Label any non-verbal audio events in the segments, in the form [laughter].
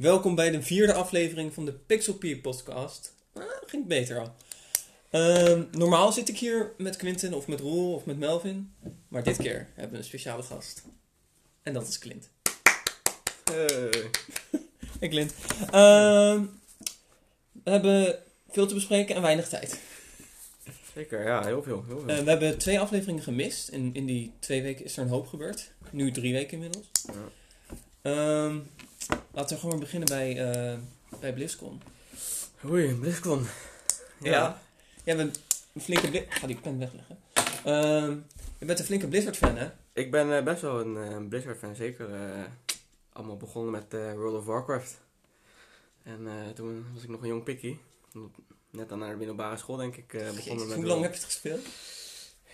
Welkom bij de vierde aflevering van de Pixel Peer podcast. Ah, ging beter al. Ehm, normaal zit ik hier met Quinten of met Roel of met Melvin. Maar dit keer hebben we een speciale gast. En dat is Clint. Hey. [laughs] Hey Clint. Ehm, we hebben veel te bespreken en weinig tijd. Zeker, ja, heel veel. Heel veel. Eh, we hebben twee afleveringen gemist. En in die twee weken is er een hoop gebeurd. Nu drie weken inmiddels. Ja. Ehm, laten we gewoon beginnen bij, eh, bij BlizzCon. Oei, BlizzCon. Ja. Jij bent een flinke Bli- Ga die pen wegleggen. Ehm, je bent een flinke Blizzard-fan, hè? Ik ben eh, best wel een eh, Blizzard-fan, zeker. allemaal begonnen met World of Warcraft. En toen was ik nog een jong pikkie. Net aan naar de middelbare school, denk ik. begonnen Jezus, met hoe lang heb je het gespeeld?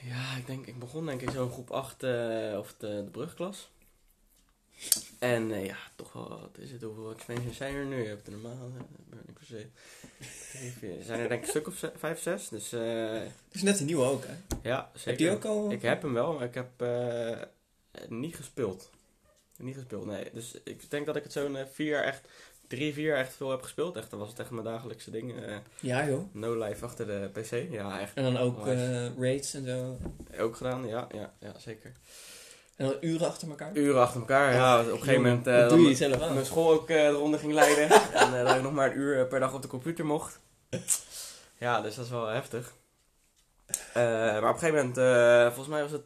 Ja, ik denk, ik begon denk ik zo in groep 8 eh, of de, de brugklas. En eh, ja, toch wel, wat is het, hoeveel expansions zijn er nu? Je hebt er normaal, uh, Burning Crusade. Drie, vier, zijn er denk ik een stuk of vijf, zes. Dus eh, Het is net een nieuwe ook, hè? ja, zeker. Heb je ook al? Ik heb hem wel, maar ik heb eh, niet gespeeld. Niet gespeeld, nee. Dus ik denk dat ik het zo'n eh, vier jaar echt, drie, vier jaar echt veel heb gespeeld. Echt, dat was het echt mijn dagelijkse ding. eh, Ja, joh. no life achter de PC. Ja, echt En dan ook eh, raids en zo. ook gedaan. Ja, ja, ja zeker. En dan uren achter elkaar. Uren achter elkaar, ja. Op een gegeven moment... dat doe je dan- jezelf aan. mijn school ook eh eronder ging leiden. [laughs] en eh, dat ik nog maar een uur per dag op de computer mocht. Ja, dus dat is wel heftig. Maar op een gegeven moment, volgens mij was het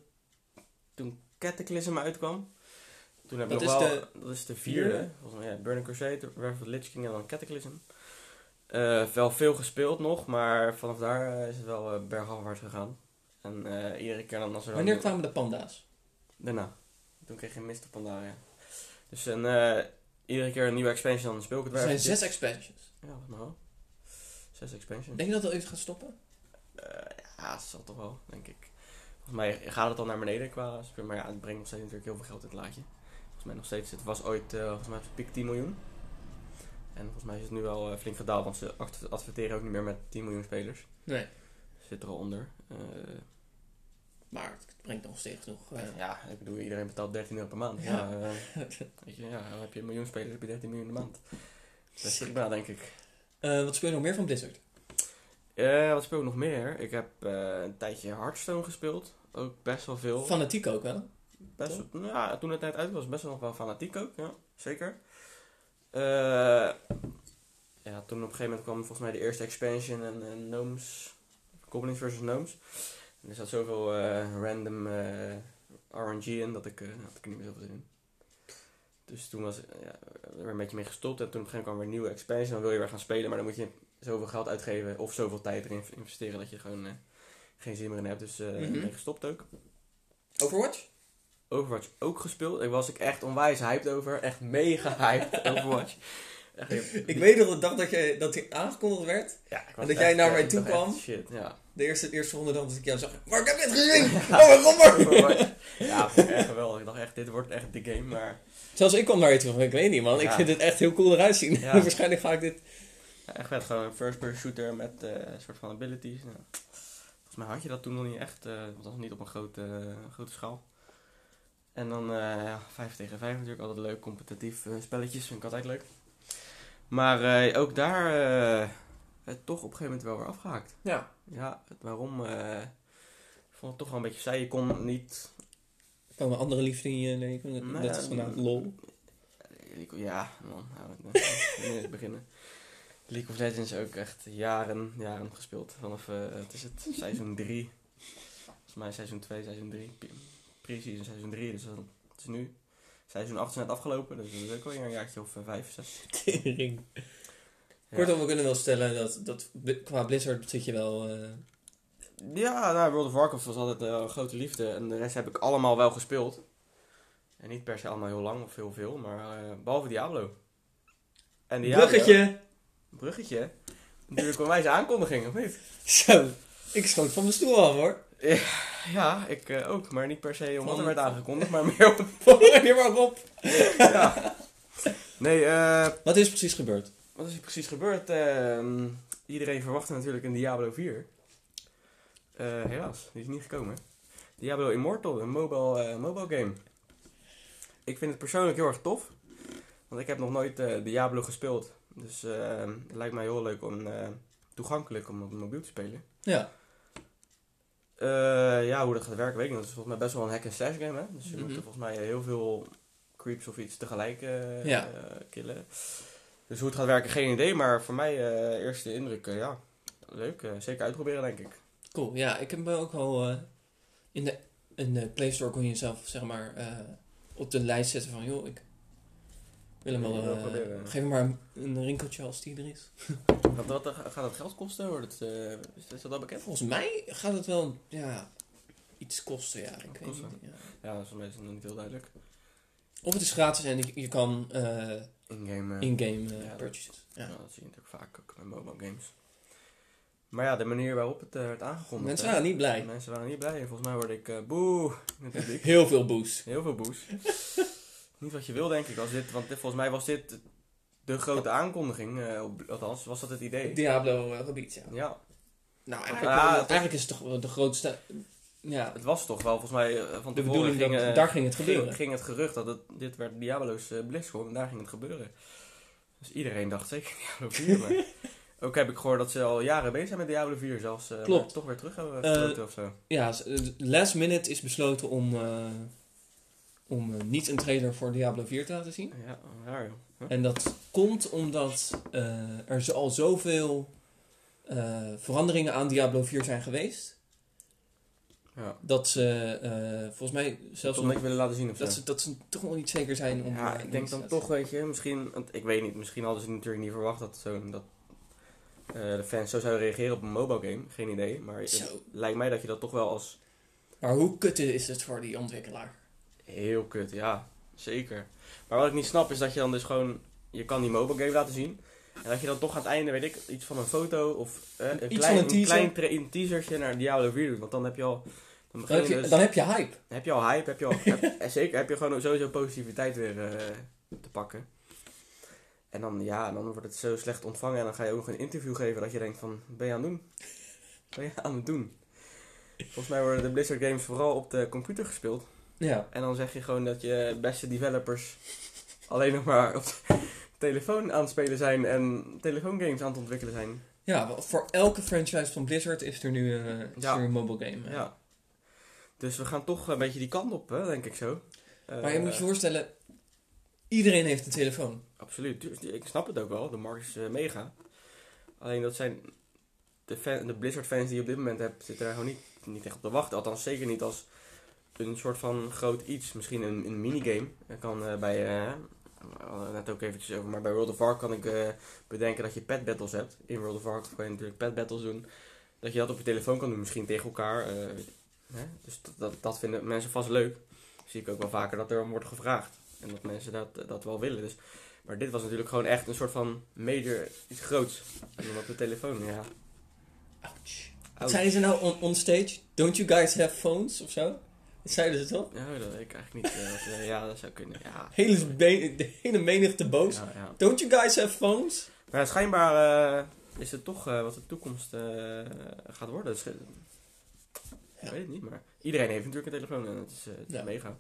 toen Cataclysm uitkwam. Toen heb ik Dat nog is wel, de dat is de vierde. vierde? Volgens mij, ja, Burning Crusade, Wrath of the Lich King en dan Cataclysm. Wel veel gespeeld nog, maar vanaf daar is het wel bergafwaarts gegaan. En iedere keer dan als er dan- Wanneer kwamen de panda's? Daarna. Toen kreeg je Mr. Pandaria. Dus een, eh, iedere keer een nieuwe expansion, dan speel ik het Er zijn eventjes. zes expansions. Ja, volgens mij wel. Zes expansions. Denk je dat het ooit gaat stoppen? Eh, ja, dat zal toch wel, denk ik. Volgens mij gaat het al naar beneden qua speel, maar ja, het brengt nog steeds natuurlijk heel veel geld in het laadje. Volgens mij nog steeds, het was ooit, eh, volgens mij op de piek 10 miljoen. En volgens mij is het nu wel flink gedaald, want ze adver- adverteren ook niet meer met 10 miljoen spelers. Nee. Zit er al onder. Maar het brengt nog steeds nog. eh, ja, ik bedoel, iedereen betaalt 13 euro per maand. Ja. Eh, weet je, ja, dan heb je een miljoen spelers, heb je 13 miljoen in de maand. Dat is prima, denk ik. Eh, wat speel je nog meer van Blizzard? Wat speel ik nog meer? Ik heb een tijdje Hearthstone gespeeld. Ook best wel veel. Fanatiek ook wel. best wel, nou ja, toen het net uit was, best wel nog wel fanatiek ook. Ja, zeker. Ja, toen op een gegeven moment kwam volgens mij de eerste expansion en, en Gnomes. Goblins versus Gnomes. En er zat zoveel eh, random eh, RNG in dat ik, eh, had ik er niet meer zoveel zin in. Dus toen was ik ja, er weer een beetje mee gestopt. En toen op een gegeven moment kwam weer een nieuwe expansion. Dan wil je weer gaan spelen, maar dan moet je zoveel geld uitgeven of zoveel tijd erin investeren dat je gewoon eh, geen zin meer in hebt. Dus eh ben ik gestopt ook. Overwatch? Overwatch ook gespeeld. Daar was ik echt onwijs hyped over. Echt mega hyped [laughs] Overwatch. Echt, Ik weet nog de dag dat, je, dat hij aangekondigd werd. ja, ik was dat jij naar mij eh, toe ik kwam. Shit, ja. De eerste, eerste ronde dan dat ik jou zag. [laughs] Maar ik heb dit gezien! Oh mijn god, ja, echt geweldig. Ik dacht echt, dit wordt echt de game. Maar Zelfs ik kwam naar je toe van, ik weet niet man, ik Ja. vind het echt heel cool eruit zien. Ja. [laughs] Waarschijnlijk ga ik dit... ja, echt vet. Gewoon een first-person shooter met eh, een soort van abilities. Ja. Volgens mij had je dat toen nog niet echt. eh want dat was niet op een grote, eh, grote schaal. En dan eh ja, 5 tegen 5 natuurlijk. Altijd leuk. Competitief eh, spelletjes. Vind ik altijd leuk. Maar eh, ook daar eh, het toch op een gegeven moment wel weer afgehaakt. Ja. Ja, het waarom. eh, ik vond het toch wel een beetje saai. Je kon niet. Er komen andere liefde in je leven. Nee, dat is vandaag lol. ik- Ja, man. Nou, wil niet beginnen. League of Legends ook echt jaren, jaren gespeeld. Vanaf, eh het is het, [laughs] seizoen 3. Volgens mij seizoen 2, seizoen 3. Pre-season seizoen 3. Dus dat het is nu. Seizoen 8 is net afgelopen. Dus dat is ook alweer een jaartje of 5, 6. [laughs] Tering. Kortom, we kunnen wel stellen dat, dat qua Blizzard zit je wel... eh, Ja, nou, World of Warcraft was altijd eh, een grote liefde. En de rest heb ik allemaal wel gespeeld. En niet per se allemaal heel lang of heel veel, maar eh, behalve Diablo. En Diablo- Bruggetje! Bruggetje. Natuurlijk een wijze aankondiging, of niet? Zo, ik schoot van mijn stoel af hoor. Ja, ik eh, ook. Maar niet per se omdat er werd aangekondigd, maar [laughs] meer om... Wanneer maar op. ja. Nee, eh, Wat is precies gebeurd? Wat is er precies gebeurd? Ehm, iedereen verwachtte natuurlijk een Diablo 4. Eh, helaas, die is niet gekomen. Diablo Immortal, een mobile, eh, mobile game. Ik vind het persoonlijk heel erg tof. Want ik heb nog nooit eh, Diablo gespeeld. Dus eh, het lijkt mij heel leuk om toegankelijk om op mobiel te spelen. Ja. Ja, hoe dat gaat werken weet ik niet. Het is volgens mij best wel een hack-and-slash game, hè? Dus je Mhm. moet er volgens mij heel veel creeps of iets tegelijk Ja. killen. Dus hoe het gaat werken, geen idee. Maar voor mij, eh, eerste indruk, eh, ja, leuk. eh, zeker uitproberen, denk ik. Cool. Ja, ik heb me ook al eh, in, de, in de Play Store kon je jezelf zeg maar op de lijst zetten van joh, ik wil hem wel. Proberen. geef me maar een, een rinkeltje als die er is. [laughs] Gaat dat, gaat dat geld kosten? Wordt het, is, dat al bekend? Volgens mij gaat het wel ja, iets kosten, ja. Ik weet niet, ja. Ja, dat is voor mij nog niet heel duidelijk. Of het is gratis en je, je kan eh, In-game. eh, in-game eh, ja, dat- purchases. Ja. Dat zie je natuurlijk vaak ook bij mobile games. Maar ja, de manier waarop het eh, werd aangekondigd. Mensen waren niet blij. Mensen waren niet blij. En volgens mij word ik eh, boe. Heel veel boost. Heel veel boes. [laughs] niet wat je wil, denk ik. Als dit, want dit, volgens mij was dit de grote aankondiging. eh, althans, was dat het idee. Diablo eh, gebied, ja. Ja, Nou, eigenlijk, Ah, eigenlijk is het toch de grootste... Ja, het was toch wel volgens mij eh, van de tevoren bedoeling ging, dat eh, daar ging het gebeuren. ging, ging het gerucht dat het, dit werd Diablo's uh, BlizzCon en daar ging het gebeuren. Dus iedereen dacht zeker [laughs] Diablo 4. maar [laughs] ook heb ik gehoord dat ze al jaren bezig zijn met Diablo 4 zelfs. eh, Klopt. toch weer terug hebben Eh, gesloten of zo. Ja, eh, last minute is besloten om, eh, om eh, niet een trailer voor Diablo 4 te laten zien. Ja, raar joh. Huh? En dat komt omdat eh, er zo- al zoveel eh, veranderingen aan Diablo 4 zijn geweest. Ja. Dat ze eh, volgens mij zelfs niks willen laten zien of zo. dat, ze, dat ze toch nog niet zeker zijn om... ja, eh, ik denk dan toch, weet je, misschien, want ik weet niet, misschien hadden ze natuurlijk niet verwacht dat, zo, dat eh, de fans zo zouden reageren op een mobile game. Geen idee, maar het Zo. lijkt mij dat je dat toch wel als Maar hoe kut is het voor die ontwikkelaar? heel kut, ja, zeker. Maar wat ik niet snap is dat je dan dus gewoon, je kan die mobile game laten zien. En dat je dan toch aan het einde, weet ik, iets van een foto of eh, een, Iets klein, een teaser. klein een teasertje naar Diablo 4 doet. Want dan heb je al, dan Dan heb, je dus- dan heb je hype. heb je al hype, heb je al, [laughs] heb- en zeker heb je gewoon sowieso positiviteit weer eh, te pakken. En dan, ja, dan wordt het zo slecht ontvangen en dan ga je ook nog een interview geven dat je denkt van, ben je aan het doen? [laughs] Ben je aan het doen? Volgens mij worden de Blizzard games vooral op de computer gespeeld. Ja. En dan zeg je gewoon dat je beste developers [laughs] alleen nog maar op de telefoon aan het spelen zijn en telefoongames aan het ontwikkelen zijn. Ja, voor elke franchise van Blizzard is er nu, eh, is Ja. er een mobile game. eh. Ja. Dus we gaan toch een beetje die kant op, hè, denk ik zo. Maar je Eh, moet je voorstellen, iedereen heeft een telefoon. Absoluut, Dus ik snap het ook wel. De markt is eh, mega. Alleen dat zijn de, fan, de Blizzard fans die je op dit moment hebt, zitten daar gewoon niet, niet echt op te wachten. Althans, zeker niet als een soort van groot iets. Misschien een, een minigame. Dat kan eh, bij, eh, we hadden het net ook eventjes over, maar bij World of Warcraft kan ik eh, bedenken dat je pet battles hebt. In World of Warcraft kan je natuurlijk pet battles doen. Dat je dat op je telefoon kan doen, misschien tegen elkaar. Hè? Dus dat, dat, dat vinden mensen vast leuk. Zie ik ook wel vaker dat er om wordt gevraagd. En dat mensen dat, dat wel willen. Dus maar dit was natuurlijk gewoon echt een soort van major iets groots. En dan op de telefoon, ja. Ouch. Zeiden ze nou on, on stage? Don't you guys have phones of zo? Dat zeiden ze toch? Ja, dat weet ik eigenlijk niet. eh, eh, ja, dat zou kunnen. Ja. Hele, de hele menigte boos. Ja, ja. Don't you guys have phones? Maar schijnbaar eh, is het toch wat de toekomst gaat worden. Dus, Ik weet het niet, maar iedereen heeft natuurlijk een telefoon en het is, eh, het is Ja. mega.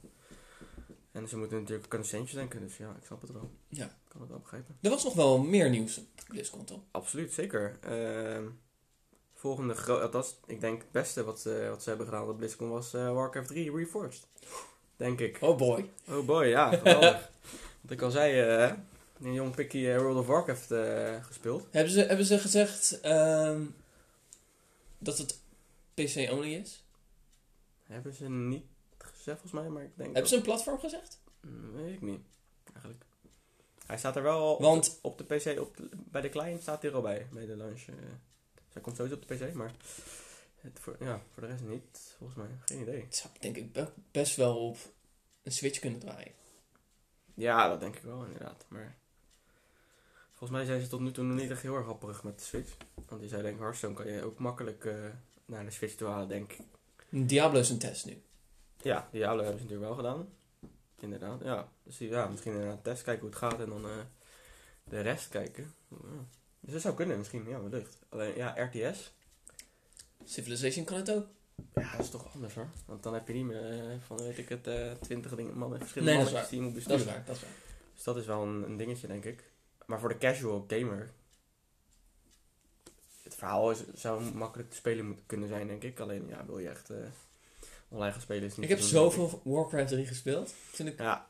En ze moeten natuurlijk centjes denken, dus ja, ik snap het wel. Ja. Ik kan het wel begrijpen. Er was nog wel meer nieuws op BlizzCon, toch? Absoluut, zeker. Ehm, volgende grote, althans, ik denk het beste wat, ze- wat ze hebben gedaan op BlizzCon was eh, Warcraft 3 Reforged. Denk ik. Oh boy. Oh boy, ja, [laughs] geweldig. Wat ik al zei, eh, een jong pikkie eh, World of Warcraft eh, gespeeld. Hebben ze, hebben ze gezegd ehm, dat het PC-only is? Hebben ze niet gezegd volgens mij, maar ik denk... Hebben ze een platform gezegd? Mm, Weet ik niet, eigenlijk. Hij staat er wel op, Want- de, op de PC, op de- bij de client staat hij er al bij, bij de launch. eh. Dus hij komt sowieso op de PC, maar het voor, ja, voor de rest niet, volgens mij. Geen idee. Het zou denk ik be- best wel op een Switch kunnen draaien. Ja, dat denk ik wel, inderdaad. Maar volgens mij zijn ze tot nu toe nog niet echt heel erg happerig met de Switch. Want die zei denk ik, Hearthstone kan je ook makkelijk eh, naar de Switch toe halen, denk ik. Diablo is een test nu. Ja, Diablo hebben ze natuurlijk wel gedaan. Inderdaad, ja. Dus ja, misschien inderdaad een test kijken hoe het gaat en dan eh, de rest kijken. Ja. Dus dat zou kunnen misschien, ja, wellicht. Alleen, ja, RTS, Civilization kan het ook. ja, dat is toch anders hoor. Want dan heb je niet meer eh, van, weet ik het, eh twintig dingen, mannen, verschillende Nee, die je moet Dat is besturen. waar, dat is waar. Dus dat is wel een, een dingetje, denk ik. Maar voor de casual gamer... Het verhaal is, zou makkelijk te spelen moeten kunnen zijn, denk ik. Alleen, ja, wil je echt eh, online gaan spelen is niet Ik heb zoveel Warcraft 3 gespeeld toen ik Ja,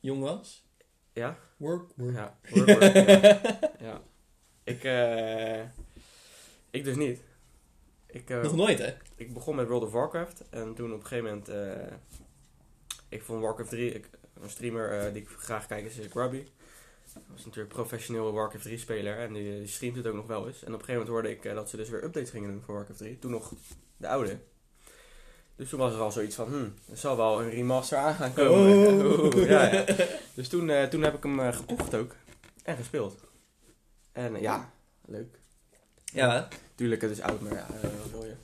jong was. ja, Work, work. ja. Work, work, ja. [laughs] ja. Ik, eh, ik dus niet. Ik, eh, Nog nooit, hè? ik begon met World of Warcraft en toen op een gegeven moment, ik vond Warcraft 3, ik, een streamer die ik graag kijk is Grubby. Dat was natuurlijk professioneel Warcraft 3 speler en die, streamt het ook nog wel eens. En op een gegeven moment hoorde ik eh, dat ze dus weer updates gingen doen voor Warcraft 3, toen nog de oude. Dus toen was er al zoiets van, hmm, er zal wel een remaster aan gaan komen. Oh. [laughs] Ja, ja. Dus toen, eh, toen heb ik hem eh, gekocht ook en gespeeld. En ja, leuk. Ja, Tuurlijk, het is oud, maar ja, wat wil je?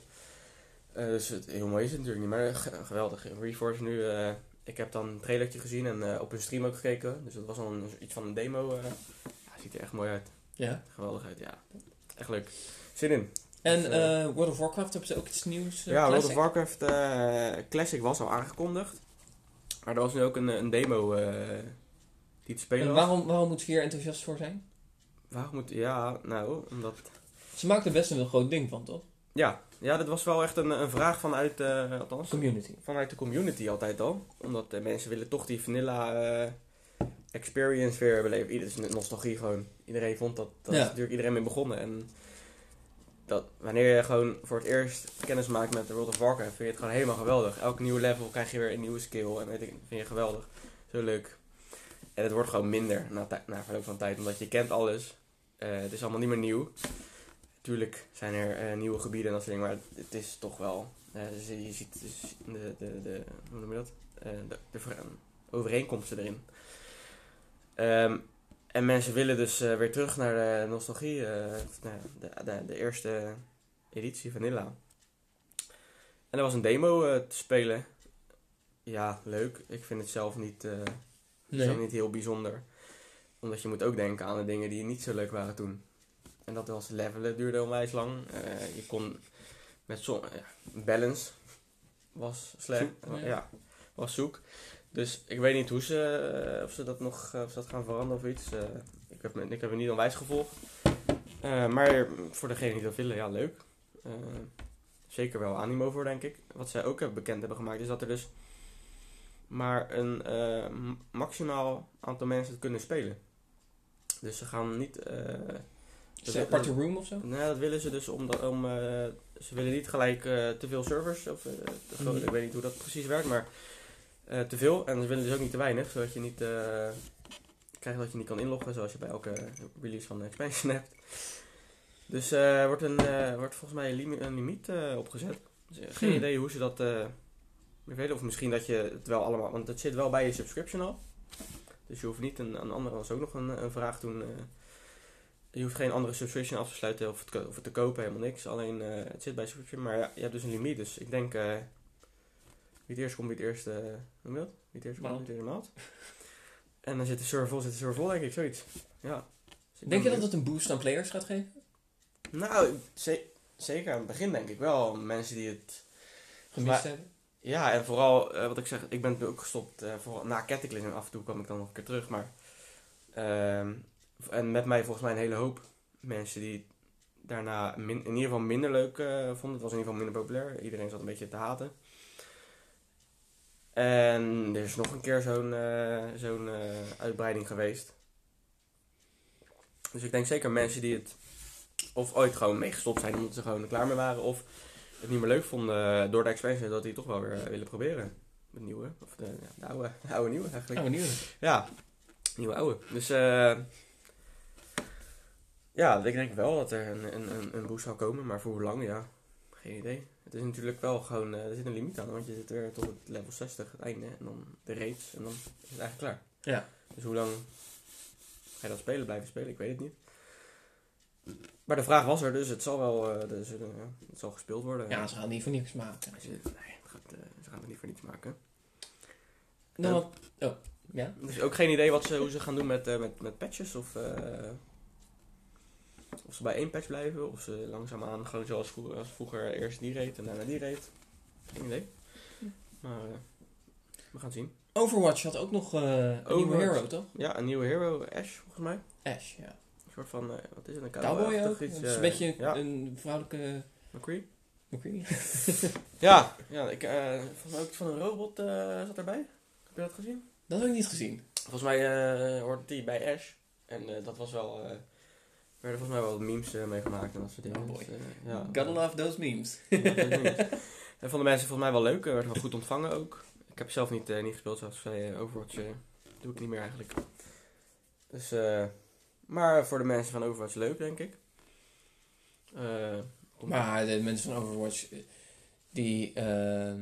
Dus het, heel mooi is het natuurlijk niet, maar ge- geweldig. Reforce nu, ik heb dan een trailertje gezien en eh, op hun stream ook gekeken. Dus dat was dan een- iets van een demo. eh. ja, ziet er echt mooi uit. ja. Geweldig uit, ja. Echt leuk. Zin in. En Dus, eh, World of Warcraft hebben ze ook iets nieuws? ja, World of? Warcraft Classic was al aangekondigd. Maar er was nu ook een, een demo die te spelen En was. waarom, waarom moet je hier enthousiast voor zijn? Waarom moet... Ja, nou, omdat... Ze maakten er best een heel groot ding van, toch? Ja, ja dat was wel echt een, een vraag vanuit... eh althans, Community. vanuit de community altijd al. Omdat eh, mensen willen toch die vanilla eh, experience weer beleven. Ieder is nostalgie gewoon. Iedereen vond dat. Dat Ja. is natuurlijk iedereen mee begonnen. En dat, wanneer je gewoon voor het eerst kennis maakt met de World of Warcraft, vind je het gewoon helemaal geweldig. Elk nieuwe level krijg je weer een nieuwe skill. En weet ik, vind je geweldig. Zo leuk. En het wordt gewoon minder na, na verloop van tijd. Omdat je kent alles. Het is allemaal niet meer nieuw. Tuurlijk zijn er eh, nieuwe gebieden en dat soort dingen. Maar het is toch wel eh, dus je ziet dus de, de, de, hoe noem je dat? Eh, de, de ver- overeenkomsten erin. Ehm, en mensen willen dus weer terug naar de nostalgie, de, de, de eerste editie Vanilla. En er was een demo te spelen. Ja, leuk. Ik vind het zelf niet, Nee. zelf niet heel bijzonder. Omdat je moet ook denken aan de dingen die niet zo leuk waren toen. En dat was levelen, duurde onwijs lang. Eh, je kon met zo'n ja, balance was slecht. Ja. ja. was zoek. Dus ik weet niet hoe ze, eh, of ze dat nog eh, of ze dat gaan veranderen of iets. Eh, ik, heb, me- ik heb het niet onwijs gevolgd. Eh, maar voor degene die dat willen, ja, leuk. Eh, zeker wel animo voor, denk ik. Wat zij ook hebben bekend hebben gemaakt, is dat er dus maar een eh, maximaal aantal mensen het kunnen spelen. Dus ze gaan niet. Is er een aparte room of zo? Nee, dat willen ze dus om, de- om eh, ze willen niet gelijk eh, te veel servers, of eh, te veel, Mhm. ik weet niet hoe dat precies werkt, maar te veel. En ze willen dus ook niet te weinig, zodat je niet krijgt dat je niet kan inloggen, zoals je bij elke release van de expansion [laughs] hebt. Dus er wordt, een, wordt volgens mij een, limi- een limiet opgezet. Dus, geen Hmm. idee hoe ze dat bevelen, of misschien dat je het wel allemaal, want het zit wel bij je subscription al. Dus je hoeft niet, een, een andere was ook nog een, een vraag toen... je hoeft geen andere subscription af te sluiten of, het, of het te kopen, helemaal niks. Alleen eh, het zit bij subscription, maar ja, je hebt dus een limiet. Dus ik denk, eh, wie het eerst komt, wie het eerst, eh hoe? Wie het eerst komt, wie het eerst maalt. En dan zit de server vol, zit de server vol, denk ik, zoiets. Ja. Dus ik Denk je dat het een boost aan players gaat geven? Nou, ze- zeker aan het begin denk ik wel. Mensen die het... Gemist hebben? Ja, en vooral, wat ik zeg, ik ben ook gestopt. vooral na Cataclysm af en toe kwam ik dan nog een keer terug, maar... ehm, en met mij volgens mij een hele hoop mensen die daarna min- in ieder geval minder leuk eh, vonden. Het was in ieder geval minder populair. Iedereen zat een beetje te haten. En er is nog een keer zo'n eh, zo'n eh, uitbreiding geweest. Dus ik denk zeker mensen die het of ooit gewoon meegestopt zijn omdat ze gewoon er klaar mee waren. Of het niet meer leuk vonden door de expansion, dat die toch wel weer willen proberen. Het nieuwe, of de, ja, de oude, de [laughs] oude nieuwe eigenlijk. Oh, benieuwd. Ja, nieuwe oude. Dus eh ja, ik denk wel dat er een, een, een, een boost zal komen, maar voor hoe lang, ja, geen idee. Het is natuurlijk wel gewoon, eh, er zit een limiet aan, want je zit weer tot het level 60, het einde, en dan de raids, en dan is het eigenlijk klaar. Ja. Dus hoe lang ga je dat spelen, blijven spelen, ik weet het niet. Maar de vraag was er, dus het zal wel, eh, dus, eh, het zal gespeeld worden. Ja, ze gaan het niet voor niks maken. Je- nee, gaat, ze gaan het niet voor niets maken. Nou, oh, ja? Dus ook geen idee wat ze, hoe ze gaan doen met, met, met patches. Of, of ze bij één patch blijven. Of ze langzaamaan gewoon zoals vroeger, als vroeger eerst die reed en daarna die reed. Geen idee. Maar eh, we gaan het zien. Overwatch had ook nog eh, een nieuwe hero, toch? Ja, een nieuwe hero, Ash, volgens mij. Ash, ja. Een soort van, eh, wat is het, een Cowboy cowboy ook. Iets, Het is een beetje Ja, een vrouwelijke McCree. McCree. [laughs] Ja, ja ik, eh volgens mij ook iets van een robot eh, zat erbij. Heb je dat gezien? Dat heb ik niet gezien. Volgens mij eh hoort die bij Ash. En eh, dat was wel, werden volgens mij wel wat memes eh, mee gemaakt en dat soort dingen. Oh boy. Dus, eh, ja. Gotta love those memes. [laughs] En vonden mensen volgens mij wel leuk. Er werd wel goed ontvangen ook. Ik heb zelf niet, eh, niet gespeeld zoals zei. eh, Overwatch eh, doe ik niet meer eigenlijk. Dus, eh, maar voor de mensen van Overwatch leuk, denk ik. Eh, Maar de mensen van Overwatch, eh, die eh,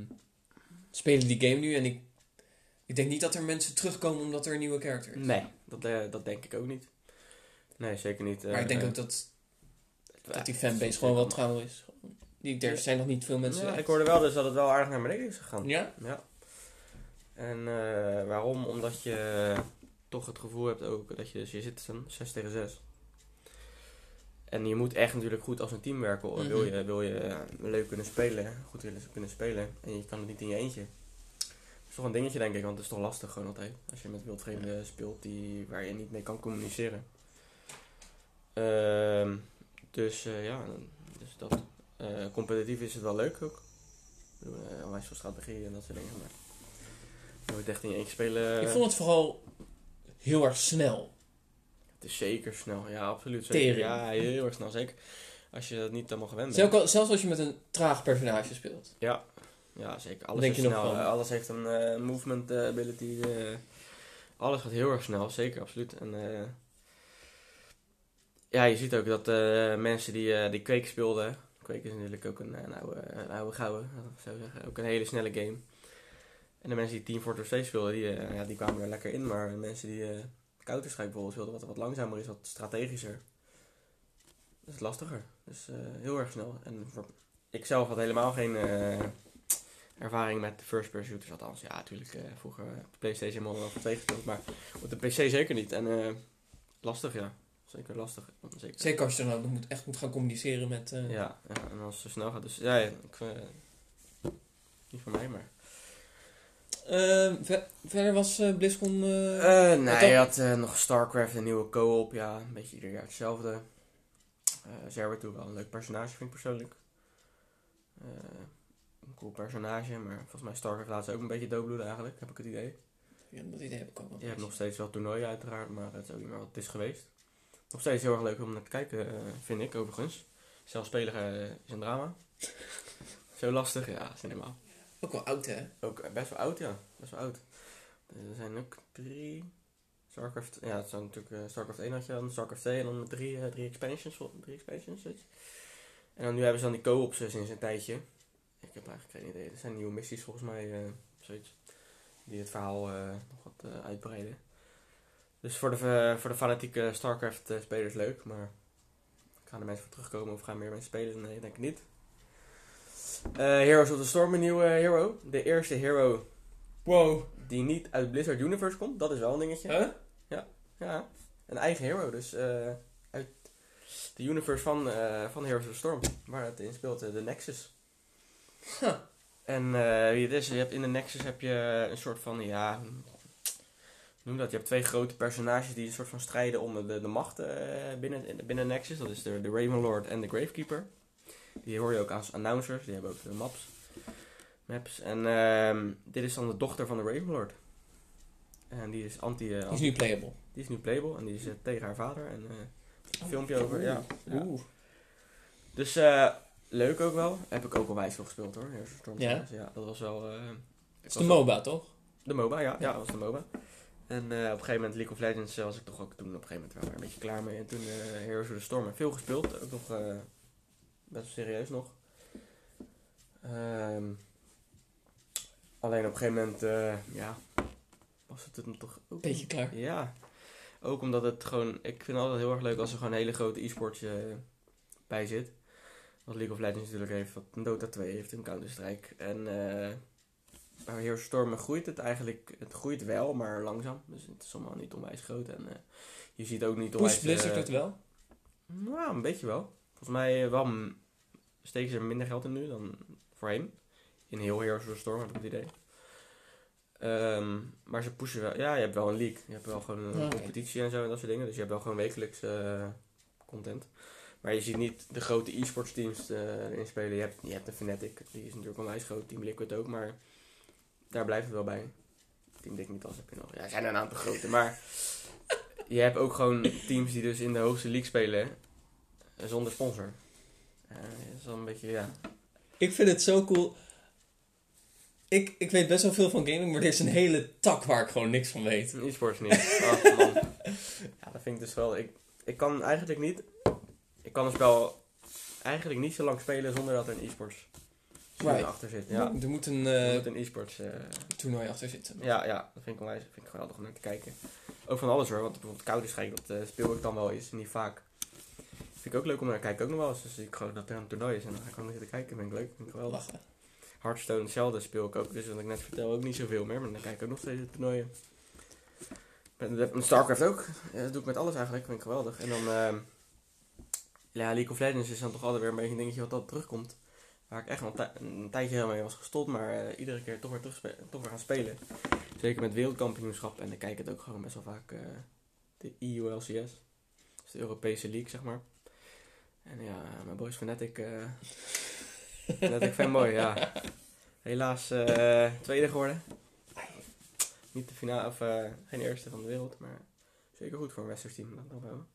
spelen die game nu en ik, ik denk niet dat er mensen terugkomen omdat er een nieuwe character is. Nee, dat, eh, dat denk ik ook niet. Nee, zeker niet. Maar ik denk eh, ook dat, eh, dat die fanbase gewoon wel trouw is. Die, er zijn nog niet veel mensen. Ja, echt. ik hoorde wel dus dat het wel aardig naar beneden is gegaan. Ja? Ja. En eh, waarom? Omdat je toch het gevoel hebt ook dat je, dus je zit dan 6 tegen 6. En je moet echt natuurlijk goed als een team werken. Mhm. Wil je, wil je eh, leuk kunnen spelen, goed willen kunnen spelen. En je kan het niet in je eentje. Dat is toch een dingetje denk ik, want het is toch lastig gewoon altijd. Als je met wildvreemden speelt die, waar je niet mee kan communiceren. Ehm, dus eh, ja, dus dat. Eh, competitief is het wel leuk ook. Eh, onwijs veel strategie en dat soort dingen. Maar je moet echt in eentje spelen. Ik vond het vooral heel erg snel. Het is zeker snel, ja, absoluut. Zeker. Ja, heel erg snel, zeker. Als je dat niet helemaal gewend bent. Zelfs, al- zelfs als je met een traag personage speelt. Ja, ja zeker. Alles Denk is je nog snel. van? eh, Alles heeft een movement ability. alles gaat heel erg snel, zeker, absoluut. En ja, je ziet ook dat eh, mensen die, eh die Quake speelden. Quake is natuurlijk ook een, eh, oude, een oude gouden, laat ik zo zeggen. Ook een hele snelle game. En de mensen die Team Fortress 2 speelden, die, ja, die kwamen er lekker in. Maar mensen die Counter-Strike bijvoorbeeld speelden, wat wat langzamer is, wat strategischer. Dat is lastiger. Dus eh, heel erg snel. En ik zelf had helemaal geen ervaring met first-person shooters. Althans, ja, natuurlijk eh, vroeger op de PlayStation helemaal wel twee gespeeld. Maar op de PC zeker niet. En lastig, ja. Zeker lastig. Zeker. Zeker als je dan moet, echt moet gaan communiceren met... eh, Ja, ja, en als het zo snel gaat. Dus ja, ja, ik, eh, niet van mij, maar... Ehm, ver- verder was eh, BlizzCon... nee, je had nog StarCraft, een nieuwe co-op. Ja, een beetje ieder jaar hetzelfde. Eh Zerberto wel een leuk personage, vind ik persoonlijk. Een cool personage, maar volgens mij StarCraft laat ze ook een beetje doodbloeden eigenlijk, heb ik het idee. ja, dat idee heb ik ook wel. Je hebt nog steeds wel toernooien uiteraard, maar het is ook niet meer wat het is geweest. Nog steeds heel erg leuk om naar te kijken, eh, vind ik overigens. Zelf spelen eh, is een drama. [laughs] Zo lastig, ja, is niet normaal. Ook wel oud, hè? Ook eh, best wel oud, ja. Best wel oud. Er zijn ook drie... StarCraft... Ja, het zijn natuurlijk... eh, StarCraft 1 had je dan, StarCraft 2 en dan drie, drie expansions. Drie expansions, zoiets. En dan nu hebben ze dan die co-ops sinds een tijdje. Ik heb eigenlijk geen idee. Er zijn nieuwe missies volgens mij, eh, zoiets. Die het verhaal nog wat uitbreiden. Dus voor de, eh, voor de fanatieke StarCraft-spelers leuk, maar... Gaan er mensen voor terugkomen of gaan meer mensen spelen? Nee, denk ik niet. Eh, Heroes of the Storm, een nieuwe hero. De eerste hero Wow. die niet uit Blizzard Universe komt. Dat is wel een dingetje. Huh? Ja, een eigen hero. Dus eh, uit de universe van, eh, van Heroes of the Storm. Waar het in speelt, eh, de Nexus. Huh. En eh, wie het is, je hebt in de Nexus heb je een soort van, ja... Noem dat, je hebt twee grote personages die een soort van strijden om de, de macht eh, binnen, binnen Nexus. Dat is de, de Ravenlord en de Gravekeeper. Die hoor je ook als announcers, die hebben ook de maps. Maps. En ehm, dit is dan de dochter van de Ravenlord. En die is anti... eh, Die is nu playable. die is nu playable en die is eh, tegen haar vader. En eh, een filmpje over, ja. ja. Oeh. Dus eh, leuk ook wel. Heb ik ook al wijs veel gespeeld hoor. Heroes of Storm Ja? Shadows. ja, dat was wel... eh, Het is de MOBA, toch? de MOBA, ja. Ja, dat was de MOBA. En eh, op een gegeven moment League of Legends eh, was ik toch ook toen op een gegeven moment wel een beetje klaar mee. En toen eh Heroes of the Storm. Veel gespeeld. Ook nog best wel serieus nog. Ehm, alleen op een gegeven moment, ja, was het hem toch ook... Beetje klaar. Ja, ook omdat het gewoon... Ik vind het altijd heel erg leuk als er gewoon een hele grote e-sports eh, bij zit. Wat League of Legends natuurlijk heeft, wat een Dota 2 heeft, een Counter-Strike. En eh bij Storm groeit het eigenlijk... Het groeit wel, maar langzaam. Dus het is allemaal niet onwijs groot. En eh, je ziet ook niet onwijs... Push Blizzard eh, het wel? nou, een beetje wel. Volgens mij eh, wel steken ze er minder geld in nu dan voorheen. In heel Heroes of the Storm heb ik het idee. Ehm, maar ze pushen wel. Ja, je hebt wel een league. Je hebt wel gewoon een competitie en zo en dat soort dingen. Dus je hebt wel gewoon wekelijks content. Maar je ziet niet de grote e-sports teams eh, erin spelen. Je hebt, je hebt een Fnatic, die is natuurlijk onwijs groot. Team Liquid ook, maar daar blijft het wel bij. Team Dignitas heb je nog. Ja, er zijn er een aantal grote. Maar [laughs] je hebt ook gewoon teams die dus in de hoogste league spelen eh, zonder sponsor. Eh, dat is wel een beetje, ja. Ik vind het zo cool. Ik, ik weet best wel veel van gaming, maar er is een hele tak waar ik gewoon niks van weet. E-sports niet. Oh, man. [laughs] Ja, dat vind ik dus wel. Ik, ik kan eigenlijk niet. Ik kan een spel eigenlijk niet zo lang spelen zonder dat er een e-sports Right. achter zit. Ja. Er moet een Er eh, moet een e-sports. eh, toernooi achter zitten. ja, ja, dat vind ik wel. Dat vind ik geweldig om naar te kijken. Ook van alles hoor. Want bijvoorbeeld Counter-Strike, dat eh, speel ik dan wel eens. Niet vaak. Vind ik ook leuk om naar te kijken. Ook nog wel eens. Dus ik gewoon dat er een toernooi is. En dan ga ik gewoon zitten kijken. Vind ik leuk. Vind ik geweldig. Lachen. Hearthstone hetzelfde speel ik ook. Dus wat ik net vertel ook niet zoveel meer. Maar dan kijk ik ook nog steeds de toernooien. Met, met Starcraft ook. Ja, dat doe ik met alles eigenlijk. Vind ik geweldig. En dan... ja, League of Legends is dan toch altijd weer een beetje een dingetje wat altijd terugkomt. Waar ik echt wel een, tij- een tijdje helemaal mee was gestopt. Maar eh, iedere keer toch weer, toch weer gaan spelen. Zeker met wereldkampioenschap. En dan kijk ik het ook gewoon best wel vaak. eh, de EULCS. Dus de Europese League, zeg maar. En ja, mijn boys Fnatic... eh Fnatic fanboy, ja. Helaas tweede geworden. Niet de finale, of geen eerste van de wereld, maar zeker goed voor een Westers team. Dat nog wel.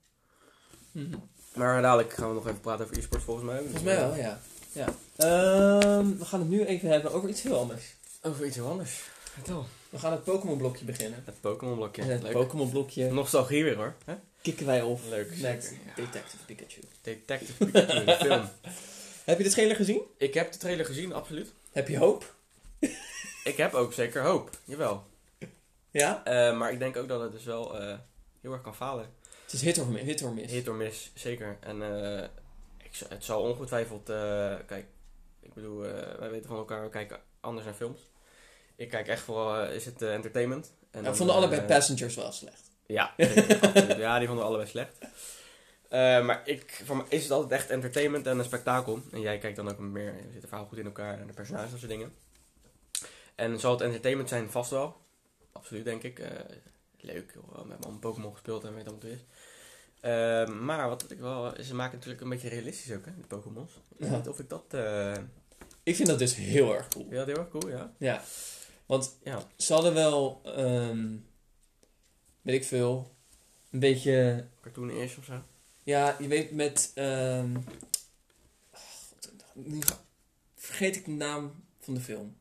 Mhm. Maar dadelijk gaan we nog even praten over e-sport volgens mij. Volgens mij wel, ja. Ja. Ehm, we gaan het nu even hebben over iets heel anders. Over iets heel anders. Vertel. We gaan het Pokémon blokje beginnen. Het Pokémon blokje. Het. Pokémon blokje Nostalgie weer hoor. Hè? kicken wij op Leuk. met zeker, ja. Detective Pikachu. Detective Pikachu, de [laughs] film. Heb je de trailer gezien? Ik heb de trailer gezien, absoluut. Heb je hoop? Ik heb ook zeker hoop. Jawel. Ja? Eh, maar ik denk ook dat het dus wel eh, heel erg kan falen. Het is hit or, hit or miss. Hit or miss, zeker. En eh, ik, het zal ongetwijfeld... eh, kijk, ik bedoel, eh, wij weten van elkaar, we kijken anders naar films. Ik kijk echt vooral, eh, is het entertainment. En dan, vond allebei eh, Passengers wel slecht. Ja, [laughs] ja, die vonden we allebei slecht. Maar ik, voor mij is het altijd echt entertainment en een spektakel. En jij kijkt dan ook meer, je zit het verhaal goed in elkaar en de personages en dat soort dingen. En zal het entertainment zijn? Vast wel. Absoluut, denk ik. Leuk, joh. We hebben allemaal Pokémon gespeeld en weet wat het is. Eh, maar wat ik wel, ze maken natuurlijk een beetje realistisch ook, hè, die Pokémons. Ik weet niet of ik dat... eh Ik vind dat dus heel erg cool. ja, dat heel erg cool, ja. Ja. Want Ja, ze hadden wel, ehm, weet ik veel, een beetje, cartoon eerst of zo. ja, je weet met, ehm, oh, God, nu ga- vergeet ik de naam van de film.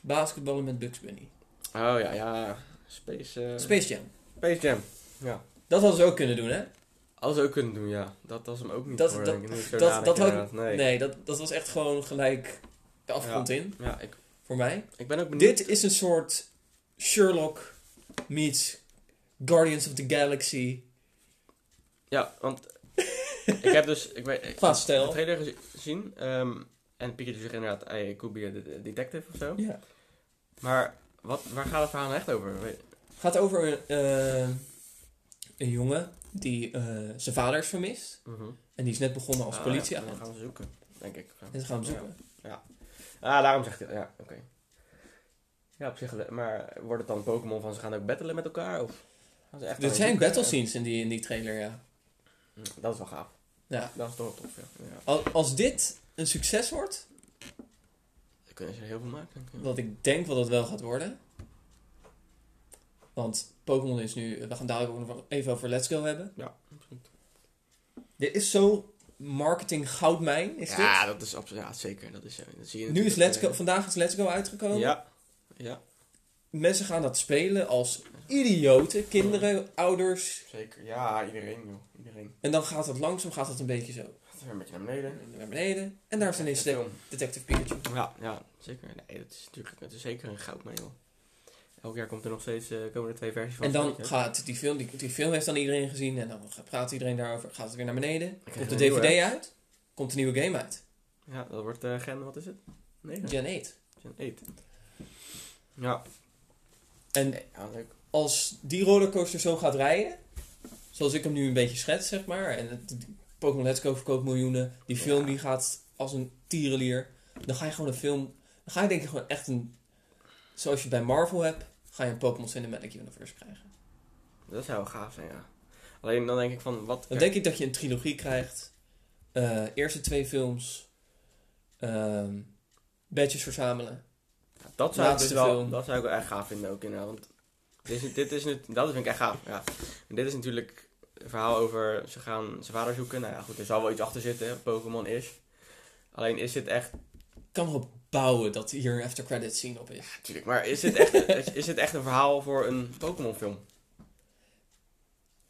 Basketballen met Bugs Bunny. Oh ja, ja. Space... eh, Space Jam. Space Jam. Ja. Dat hadden ze ook kunnen doen, hè? Als ze ook kunnen doen, ja. Dat was hem ook niet Dat- voor, dat- dat- nee. Nee, dat, dat was echt gewoon gelijk de afgrond in, Ja, ik, voor mij. ik ben ook benieuwd. Dit is een soort Sherlock meets Guardians of the Galaxy Ja, want [laughs] ik heb dus... Ik weet, ik heb trailer gezi- gezien. ehm, en Pikachu zegt inderdaad, hey, could be a de- detective of zo. Ja. Maar wat, waar gaat het verhaal nou echt over? Weet- gaat over eh, een jongen die eh, zijn vader is vermist. Mhm. En die is net begonnen als Ah, politieagent. Ja, gaan we zoeken, denk ik. En ze gaan hem zoeken. Ah, daarom zegt hij... Ja, oké. Ja, op zich... Maar wordt het dan Pokémon van ze gaan ook battelen met elkaar? Of gaan ze echt Er zijn battle scenes in die, in die trailer, ja. Hm, Dat is wel gaaf. ja. Dat is toch tof, ja. ja. Al- Als dit een succes wordt, Dan kunnen ze er heel veel maken, denk ik. wat ik denk wat het wel gaat worden. Want Pokémon is nu, we gaan dadelijk ook nog even over Let's Go hebben. Ja, absoluut. Dit is zo marketing goudmijn, is ja, dit? dat is absoluut, ja, zeker. Dat, is, dat zie je Nu is Let's Go, eh, vandaag is Let's Go uitgekomen. Ja, ja, Mensen gaan dat spelen als idioten, kinderen, ouders. zeker. Ja, iedereen, joh. Iedereen. En dan gaat het langzaam, gaat het een beetje zo Gaat weer een beetje naar beneden. naar beneden. En daar is ineens de. Detective Pikachu. Ja, ja, zeker. Nee, dat is natuurlijk dat is zeker een goud mee, joh. Elk jaar komt er nog steeds, eh, komen er twee versies van. En dan gaat die film, die, die film heeft dan iedereen gezien en dan praat iedereen daarover. Gaat het weer naar beneden. Komt de een DVD uit. Komt de nieuwe game uit. Ja, dat wordt eh, gen, wat is het? Nee, Gen 8. gen 8. Ja. En Nee, ja, leuk. als die rollercoaster zo gaat rijden, zoals ik hem nu een beetje schets, zeg maar. En het, Pokémon Let's Go verkoopt miljoenen. Die Ja. film die gaat als een tierenlier. Dan ga je gewoon een film, dan ga je denk ik gewoon echt een zoals je bij Marvel hebt, ga je een Pokémon Cinematic Universe krijgen. Dat zou wel gaaf zijn, ja. Alleen dan denk ik van, wat... Dan denk ik dat je een trilogie krijgt. Eh, eerste twee films. ehm badges verzamelen. dat, zou ik dus wel, film. dat zou ik wel echt gaaf vinden ook, inderdaad. Want dit is, dit is nu, dat vind ik echt gaaf, ja. En dit is natuurlijk een verhaal over, ze gaan zijn vader zoeken. Nou ja, goed, er zal wel iets achter zitten, Pokémon is. Alleen is dit echt, kan erop bouwen dat hier een after credit scene op is. natuurlijk, maar is dit echt, [laughs] is, is dit echt een verhaal voor een Pokémon film?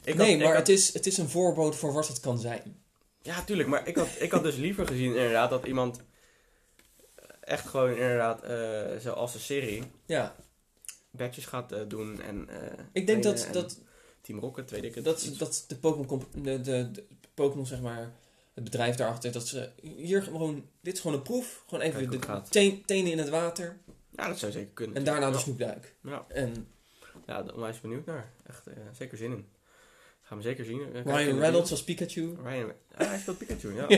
Ik had- nee, maar had- het, is, het is een voorbeeld voor wat het kan zijn. Ja, tuurlijk. Maar ik had, ik had dus liever gezien inderdaad dat iemand echt gewoon inderdaad, eh, zoals de serie, Ja, badges gaat eh, doen en... eh, ik denk dat, dat, Team Rocket, weet ik het. dat, iets. dat de Pokémon, de, de Pokémon, zeg maar, het bedrijf daarachter, dat ze hier gewoon, dit is gewoon een proef. Gewoon even de gaat. tenen in het water Ja, dat zou zeker kunnen. en daarna de snoepduik. Ja, En ja daar onwijs benieuwd naar. Echt, eh, zeker zin in. Gaan we zeker zien. Eh, Ryan de Reynolds als Pikachu. Ryan, ah, hij speelt Pikachu, ja. [laughs] Ja.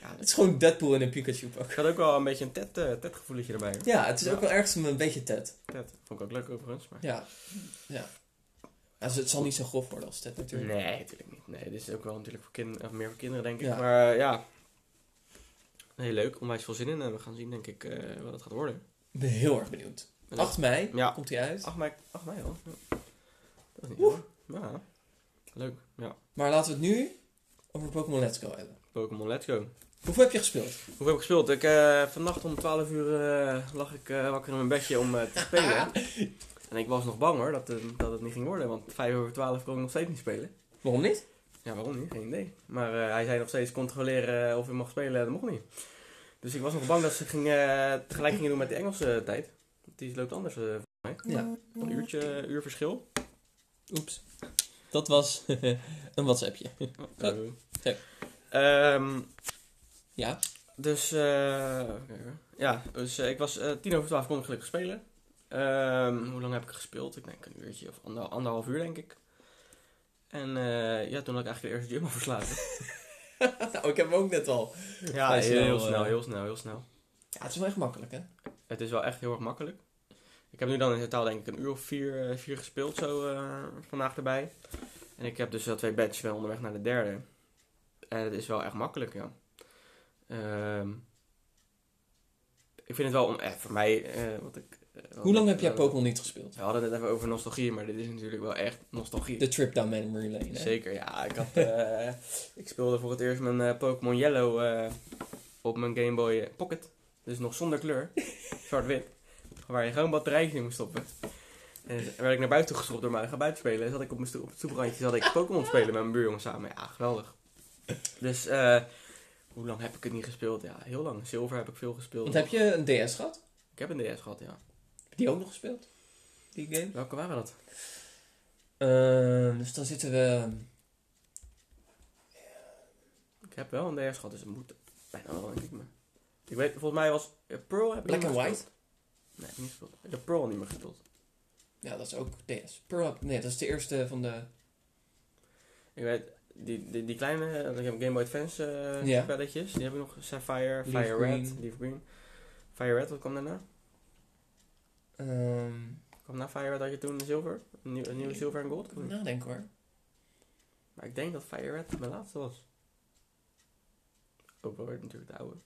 ja. Het is gewoon Deadpool in een Pikachu pak. had ook wel een beetje een Ted, eh, Ted gevoeletje erbij. hoor. Ja, het is Ja. ook wel ergens een beetje Ted. Ted, vond ik ook leuk overigens. Maar... Ja, ja. Also, het zal niet zo grof worden als Ted natuurlijk. Nee, natuurlijk niet. Nee, dit is ook wel natuurlijk voor kinderen, meer voor kinderen denk ik. Ja. Maar eh, ja, heel leuk. Onwijs veel zin in. En we gaan zien denk ik eh, wat het gaat worden. Ik ben heel erg benieuwd. 8 mei Ja. komt hij uit. 8 mei, 8 mei al. Ja. Dat is niet Oeh. hoor. Ja. Leuk. Ja. Maar laten we het nu over Pokémon Let's Go hebben. Pokémon Let's Go. Hoeveel heb je gespeeld? Hoe heb ik gespeeld? Ik, eh, vannacht om 12 uur eh, lag ik eh, wakker in mijn bedje om eh, te spelen. [laughs] en ik was nog bang hoor dat, het- dat het niet ging worden. Want 5 over 12 kon ik nog steeds niet spelen. Waarom niet? Ja, waarom niet? Geen idee. Maar eh, hij zei nog steeds controleren eh, of je mag spelen. Dat mocht niet. Dus ik was nog bang dat ze ging, eh, tegelijk gingen doen met de Engelse tijd. Die loopt anders eh volgens mij. Ja. Een uurtje, uur verschil. Oeps. Dat was [laughs] een WhatsAppje. Oh. Ehm, Ja. dus, eh, ja, dus eh, ik was eh, tien over twaalf kon ik gelukkig spelen. Ehm, hoe lang heb ik gespeeld? Ik denk een uurtje of ander, anderhalf uur denk ik. En eh, ja, toen had ik eigenlijk de eerste gym al verslagen. nou, [laughs] ik heb hem ook net al. ja, heel, snel, snel, eh. heel snel, heel snel. Ja, het is wel echt makkelijk, hè? Het is wel echt heel erg makkelijk. Ik heb nu dan in totaal denk ik een uur of vier, eh, vier gespeeld zo vandaag erbij. En ik heb dus wel twee badges wel onderweg naar de derde. En het is wel echt makkelijk, ja. Ehm, ik vind het wel, om, eh, voor mij, wat ik... eh, Hoe lang heb jij Pokémon niet gespeeld? We hadden het net even over nostalgie, maar dit is natuurlijk wel echt nostalgie. De trip down memory lane, hè? Zeker, ja. Ik, had, eh, [laughs] ik speelde voor het eerst mijn eh, Pokémon Yellow op mijn Game Boy Pocket. Dus nog zonder kleur. [laughs] Zwart-wit. Waar je gewoon batterijtjes in moest stoppen. En werd ik naar buiten geschopt door mij. Ga buiten spelen. Zat ik op, mijn stoep, op het stoeprandje zat ik Pokémon spelen met mijn buurjongen samen. Ja, geweldig. Dus, eh hoe lang heb ik het niet gespeeld? Ja, heel lang. Silver heb ik veel gespeeld. Want heb je een DS gehad? Ik heb een DS gehad, ja. Die ook nog gespeeld? Die game? Welke waren dat? Ehm, dus dan zitten we... Ik heb wel een DS gehad, dus het moet bijna wel, denk ik. Maar ik weet, volgens mij was eh, Pearl heb ik Black and White? gespeeld. Nee, heb ik niet gespeeld. Ik heb Pearl niet meer gespeeld. Ja, dat is ook DS. Pearl, nee, dat is de eerste van de... Ik weet, die, die, die kleine, eh, ik heb Game Boy Advance eh, spelletjes. Die heb ik nog. Sapphire, Fire. Red, Leaf Green. Fire Red, wat kwam daarna? Ehm Kwam na Fire Red had je toen Zilver? Een, nieuw, een nieuwe Zilver en Gold? even nadenken hoor. Maar ik denk dat Fire Red mijn laatste was. Ook wel weer natuurlijk de oude.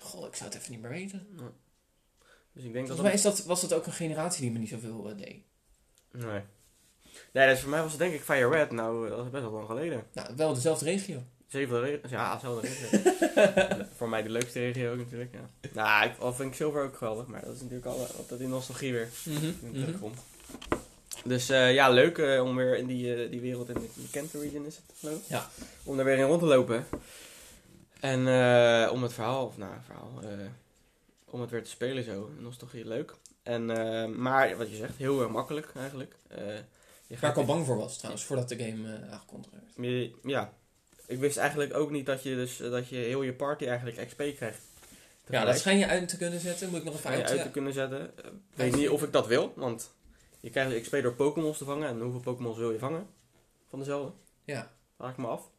Goh, ik zou het even niet meer weten. Ja. Dus ik denk dat Volgens mij is dat, was dat ook een generatie die me niet zoveel eh, deed. Nee. Nee, dus voor mij was het denk ik Fire Red. Nou, dat is best wel lang geleden. Nou, wel dezelfde regio. Zeven. Ja, dezelfde regio. [laughs] Voor mij de leukste regio ook natuurlijk, ja. Nou, ik, al vind ik Silver ook geweldig, maar dat is natuurlijk al eh, altijd die nostalgie weer Mhm, die mhm. terugkomt. Dus eh, ja, leuk eh, om weer in die, die wereld, in de, in de Kent region is het geloof ik. Ja. Om daar weer in rond te lopen. En eh, om het verhaal, of nou, verhaal, eh, om het weer te spelen zo. Nostalgie, leuk. En, maar wat je zegt, heel erg makkelijk eigenlijk. Je Waar ik al bang voor was trouwens, voordat de game aangekondigd werd. ja, ik wist eigenlijk ook niet dat je, dus, eh, dat je heel je party eigenlijk XP krijgt. Ja, dat schijn je uit te kunnen zetten. Moet ik nog even uit... uit te kunnen zetten. Eh, Ik weet niet of ik dat wil, want je krijgt XP door Pokémons te vangen. En hoeveel Pokémons wil je vangen? Van dezelfde? Ja. Vraag ik me af.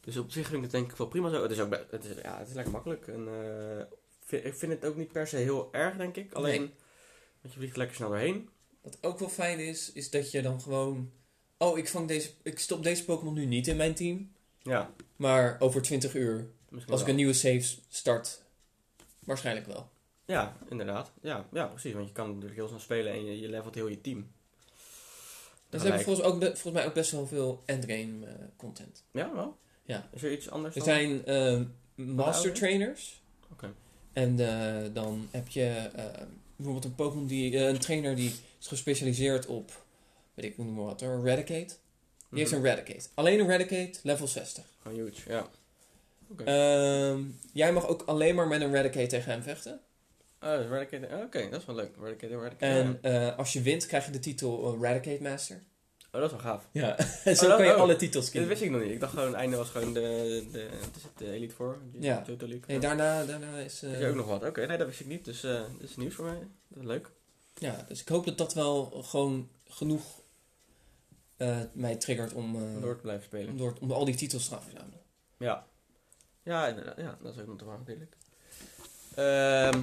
Dus op zich vind ik het denk ik wel prima zo. Het is ook het is, ja, het is lekker makkelijk. En, eh, vind, ik vind het ook niet per se heel erg, denk ik. Alleen, Nee. want je vliegt lekker snel doorheen. Wat ook wel fijn is, is dat je dan gewoon... Oh, ik, vang deze, ik stop deze Pokémon nu niet in mijn team. Ja, Maar over 20 uur, misschien als ik een nieuwe save start, waarschijnlijk wel. Ja, inderdaad. Ja, ja, precies. Want je kan natuurlijk heel snel spelen en je, je levelt heel je team. Dus hebben volgens, ook, volgens mij ook best wel veel endgame eh, content. Ja, wel? Ja. Is er iets anders Er dan? zijn eh, master trainers. Oké. En eh, dan heb je eh, bijvoorbeeld een Pokémon die, een trainer die is gespecialiseerd op, weet ik noem maar wat Eradicate. Die heeft Mhm. een Eradicate. Alleen een Eradicate, level 60. Gewoon huge, ja. Oké. Ehm, jij mag ook alleen maar met een Eradicate tegen hem vechten. Oh, Eradicate- oh, Oké, dat is wel leuk. Eradicate, Eradicate. En eh, als je wint, krijg je de titel eh, Eradicate Master. Oh, dat is wel gaaf. Ja, [laughs] zo Oh, dat- kan je oh. alle titels Dat kiezen. wist ik nog niet. Ik dacht gewoon, het einde was gewoon de, de, het, de Elite Four. Ja. Johto League. Nee, daarna, daarna is... eh, Is er ook nog wat? Oké, nee, dat wist ik niet. Dus eh dat is nieuws voor mij. Dat is leuk. Ja, dus ik hoop dat dat wel gewoon genoeg eh, mij triggert om, eh, Om door te blijven spelen. om, door, om al die titels te gaan verzamelen. Ja. Ja, inderdaad. Ja, dat is ook nog te waar natuurlijk. Ehm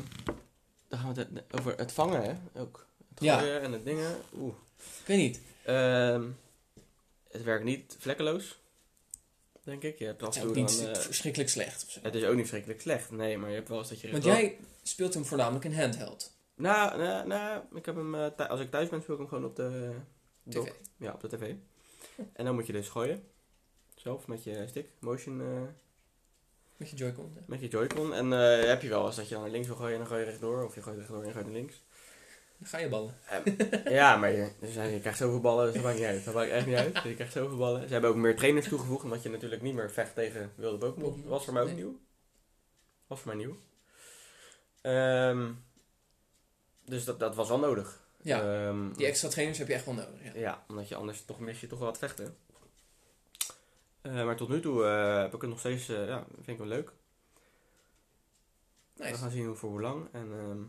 dan gaan we het over het vangen, hè? Ook. Het Ja. en het dingen. Oeh. Ik weet niet. Ehm, het werkt niet vlekkeloos. Denk ik. Je hebt Het is ook niet dan, eh, verschrikkelijk slecht. Het is ook niet verschrikkelijk slecht. Nee, maar je hebt wel eens dat je... Want wel- jij speelt hem voornamelijk in handheld. Nou, nou, nou, ik heb hem... als ik thuis ben, speel ik hem gewoon op de... TV. Ja, op de tv. En dan moet je dus gooien. Zelf, met je stick. Motion... eh, Met je Joy-Con. ja. Met je Joy-Con. En eh, heb je wel eens dat je dan naar links wil gooien en dan gooi je rechtdoor. Of je gooit rechtdoor en je gooit naar links. Dan ga je ballen. ja, maar je, dus je krijgt zoveel ballen, dus dat maakt niet uit. Dat maakt echt niet uit. Dus je krijgt zoveel ballen. Ze hebben ook meer trainers toegevoegd, omdat je natuurlijk niet meer vecht tegen wilde Pokémon. Was voor mij ook Nee. nieuw. Was voor mij nieuw. Ehm, dus dat, dat was wel nodig. Ja, Ehm, die extra trainers heb je echt wel nodig. Ja. ja, omdat je anders toch mis je toch wel wat vechten. Eh, maar tot nu toe eh, heb ik het nog steeds, eh, ja, vind ik wel leuk. We Nice. gaan zien hoe voor hoe lang. En ehm,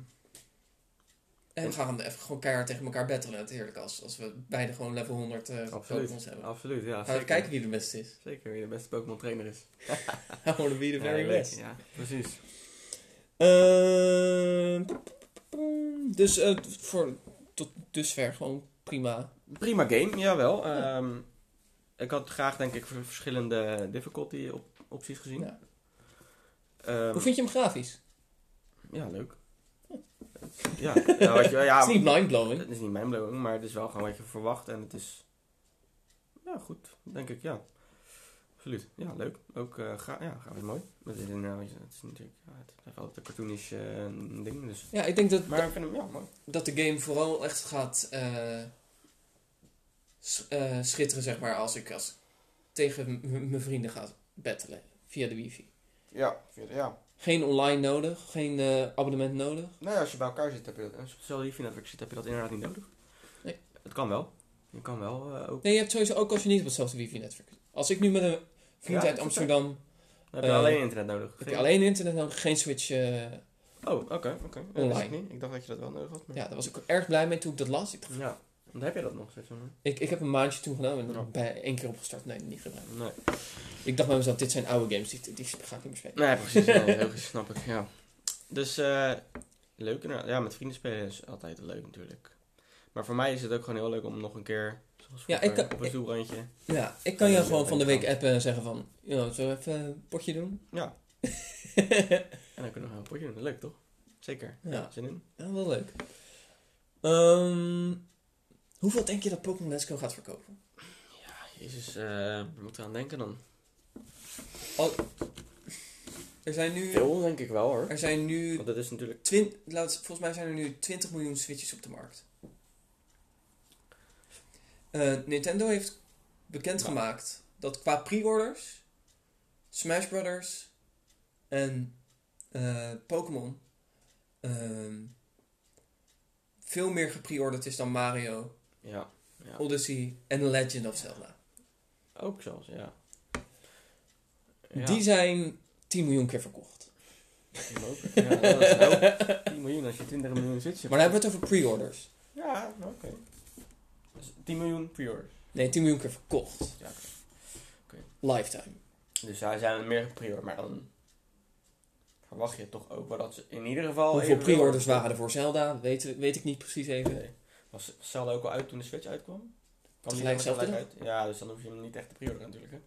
En we gaan even gewoon keihard tegen elkaar battlen natuurlijk. Als, als we beide gewoon level 100 eh Absoluut. Pokémons hebben. absoluut, ja. Gaan we kijken wie de beste is. Zeker, wie de beste Pokémon trainer is. [laughs] Wanna be the very ja, best. Ja, precies. Ehm, dus voor tot dusver gewoon prima. Prima game, jawel. Ehm ik had graag, denk ik, verschillende difficulty op opties gezien. Ja. Ehm, Hoe vind je hem grafisch? Ja, leuk. Ja, ja, wat je, ja [laughs] het is niet mindblowing. het is niet mijn blowing, maar het is wel gewoon wat je verwacht. En het is, ja, goed, denk ik, ja. Absoluut. Ja, leuk. Ook, eh ga, ja, grafisch mooi. Het is, inderdaad- het is natuurlijk, ja, het heeft altijd een cartoonisch eh, ding, dus. Ja, ik denk dat, Maar ik vind hem, ja, mooi. dat de game vooral echt gaat eh, sch- eh, schitteren, zeg maar, als ik als tegen mijn vrienden ga battelen via de wifi. Ja, ja. Geen online nodig, geen eh, abonnement nodig. Nou ja, als je bij elkaar zit, heb je dat. Als je op hetzelfde wifi-netwerk zit, heb je dat inderdaad niet nodig. Nee. Het kan wel. Je kan wel eh, ook. Nee, je hebt sowieso ook als je niet op hetzelfde wifi-netwerk zit. Als ik nu met een vriend Ja, uit Amsterdam, Dan heb je Eh, alleen internet nodig. heb je alleen internet nodig, geen switch. eh, Oh, oké, oké. Dat wist Online. Ik, niet. ik dacht dat je dat wel nodig had. Maar... ja, daar was ik erg blij mee toen ik dat las. Ik, dacht, Ja. Want heb je dat nog steeds? ik, ik heb een maandje toen genomen en Ja. bij één keer opgestart. Nee, niet gebruikt. Nee. Ik dacht bij mezelf, dit zijn oude games, die, die ga ik niet meer spelen. Nee, precies. Nee, [laughs] logisch, snap ik. Ja. Dus eh leuk inderdaad. Ja, met vrienden spelen is altijd leuk natuurlijk. Maar voor mij is het ook gewoon heel leuk om nog een keer, zoals Ja, ik kan- op een. Ja, ik kan je Ja, gewoon van de week appen en zeggen van, yo, zullen we even een potje doen? Ja. [laughs] En dan kunnen we een potje doen. Leuk toch? Zeker. Ja. Ja. Zin in? Ja, wel leuk. Ehm, hoeveel denk je dat Pokémon Let's Go gaat verkopen? Jezus, eh we moeten aan denken dan. Er zijn nu, Veel denk ik wel hoor. er zijn nu, Want dat is natuurlijk... twin, laat, volgens mij zijn er nu 20 miljoen Switches op de markt. Eh, Nintendo heeft bekendgemaakt dat qua pre-orders Smash Brothers en eh, Pokémon ehm, veel meer gepre-orderd is dan Mario, Ja. ja. Odyssey en The Legend of Zelda. Ook zelfs, ja. Ja, Die zijn 10 miljoen keer verkocht. Ja, dat is een hoop. 10 miljoen als je 20 miljoen zit. Maar dan hebben we het over pre-orders. Ja, oké. 10 miljoen pre-orders. Nee, 10 miljoen keer verkocht. Ja. Lifetime. Dus zij zijn meer pre-order, maar dan verwacht je toch ook wel dat ze in ieder geval... Hoeveel pre-orders waren er voor Zelda? Weet, weet ik niet precies even. Nee. Was was Zelda ook al uit toen de Switch uitkwam? Kwam die zelfde uit? Ja, dus dan hoef je hem niet echt te pre-orderen natuurlijk. Hè?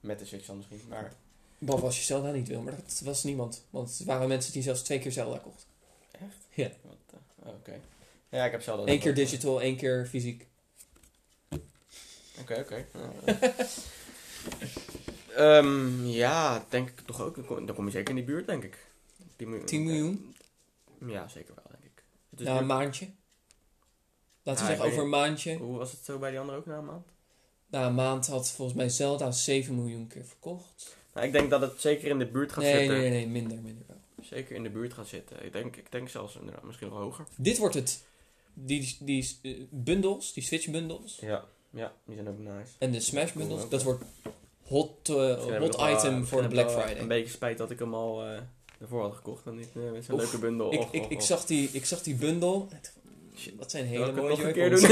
Met de Switch dan misschien, maar... Behalve als je Zelda niet wil, maar dat was niemand. Want er waren mensen die zelfs twee keer Zelda kochten. Echt? Ja. Wat, eh, oh, Oké. Ja, ik heb Zelda... Eén keer digital, één keer fysiek. Oké, oké. Ja. [laughs] Ehm, ja, denk ik toch ook. Dan kom, dan kom je zeker in die buurt, denk ik. 10 miljoen. 10 miljoen? Ja, zeker wel, denk ik. Het is Na een maandje. Laten we zeggen over een maandje. Hoe was het zo bij die andere ook na een maand? Na een maand had volgens mij Zelda 7 miljoen keer verkocht. Nou, ik denk dat het zeker in de buurt gaat Nee, zitten. nee, nee, minder, minder wel. Zeker in de buurt gaat zitten. Ik denk, ik denk zelfs inderdaad misschien nog hoger. Dit wordt het. Die, die eh, bundles, die Switch bundles. Ja, ja, die zijn ook nice. En de Smash bundles. dat wordt hot, eh, hot item misschien voor de Black Friday. Een beetje spijt dat ik hem al eh ervoor had gekocht. En niet eh, met zo'n leuke bundel. Ik, zag die, ik zag die bundle. Shit, dat zijn hele mooie nog een keer doen? [laughs]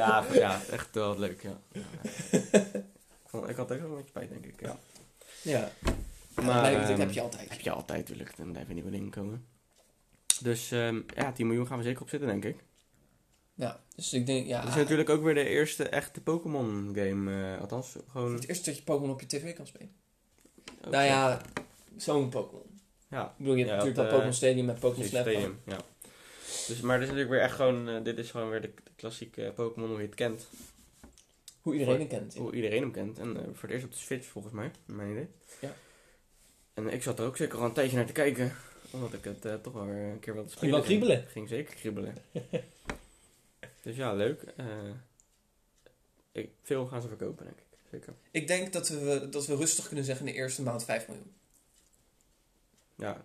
ja, ja, echt wel leuk, ja. ik, had ook wel een beetje spijt, denk ik, ja. ja, Maar, dat ehm, heb je altijd. Heb je altijd, natuurlijk. Dan even nieuwe dingen komen. Dus ehm, ja, 10 miljoen gaan we zeker op zitten, denk ik. Ja, dus ik denk, ja. Het is natuurlijk ook weer de eerste echte Pokémon game. eh, althans, gewoon... het eerste dat je Pokémon op je tv kan spelen. nou ja, zo'n Pokémon. Ja, Ik bedoel, je hebt Ja, natuurlijk wel Pokémon eh, Stadium met Pokémon Snap. Stadium, ja. Dus, maar dit is natuurlijk weer echt gewoon... eh, dit is gewoon weer de, de klassieke Pokémon hoe je het kent. Hoe iedereen hem kent. Hoe iedereen hem kent. En voor het eerst op de Switch, volgens mij. Mijn idee. Ja. En ik zat er ook zeker al een tijdje naar te kijken. Omdat ik het toch wel weer een keer wilde Ging spelen. wel kriebelen. Ging zeker kriebelen. [laughs] dus ja, leuk. Eh, ik, veel gaan ze verkopen, denk ik. Zeker. Ik denk dat we, dat we rustig kunnen zeggen in de eerste maand 5 miljoen. Ja.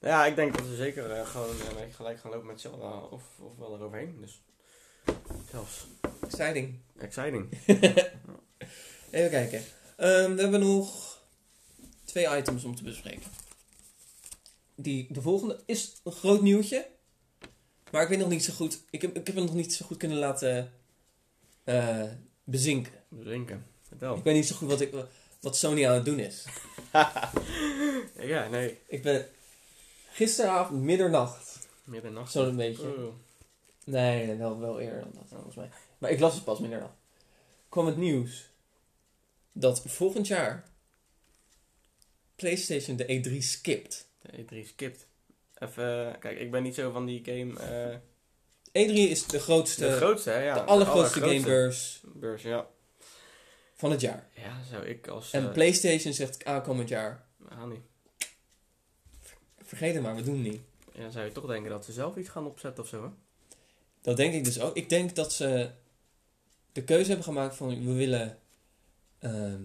Nou ja, ik denk dat we zeker eh, gewoon eh, gelijk gaan lopen met Zelda. Of, of wel eroverheen. Dus zelfs Exciting. exciting. [laughs] Even kijken. Ehm, we hebben nog twee items om te bespreken. Die, de volgende is een groot nieuwtje. Maar ik weet nog niet zo goed. Ik heb, ik heb hem nog niet zo goed kunnen laten eh, bezinken. Drinken. Vertel. Ik weet niet zo goed wat, ik, wat Sony aan het doen is. [laughs] ja, nee. Ik ben gisteravond middernacht. Middernacht. Zo'n beetje. Oh. Nee, nee, wel, wel eerder dan dat volgens mij. Maar ik las het pas middernacht. Kwam het nieuws dat volgend jaar PlayStation de E3 skipt. De E3 skipt. Even, kijk, ik ben niet zo van die game. eh, E3 is de grootste, de grootste, hè? Ja, de allergrootste allergrootste gamebeurs beurs, ja. van het jaar. Ja, zou ik als. En eh, PlayStation zegt aankomend jaar, ah, niet. vergeet het maar, we doen het niet. Ja, zou je toch denken dat ze zelf iets gaan opzetten of zo, hè? Dat denk ik dus ook. Ik denk dat ze de keuze hebben gemaakt van we willen ehm,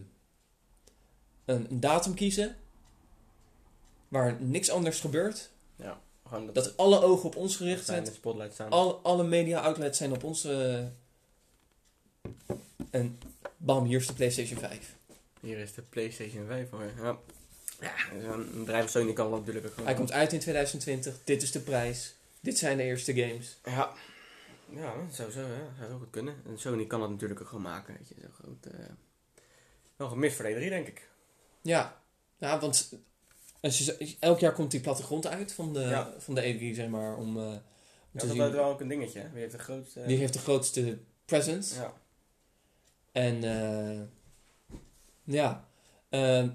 een, een datum kiezen waar niks anders gebeurt. Ja, dat, Dat alle ogen op ons gericht zijn spotlight staan. Al, alle media outlets zijn op ons. en bam, hier is de PlayStation 5. Hier is de PlayStation 5 hoor. Ja. Ja, zo'n bedrijf Sony kan dat natuurlijk ook gewoon. Hij komt uit in 2020. Dit is de prijs. Dit zijn de eerste games. Ja. Ja, sowieso, ja. Zou goed kunnen. En Sony kan dat natuurlijk ook gewoon maken, weet je. Zo groot. eh wel gemist voor de E3, denk ik. Ja, ja want elk jaar komt die plattegrond uit van de, Ja. van de E3, zeg maar. Om, om Ja, te dat is wel ook een dingetje. Wie heeft de grootste... Die heeft de grootste presence. Ja. En eh, ja, eh,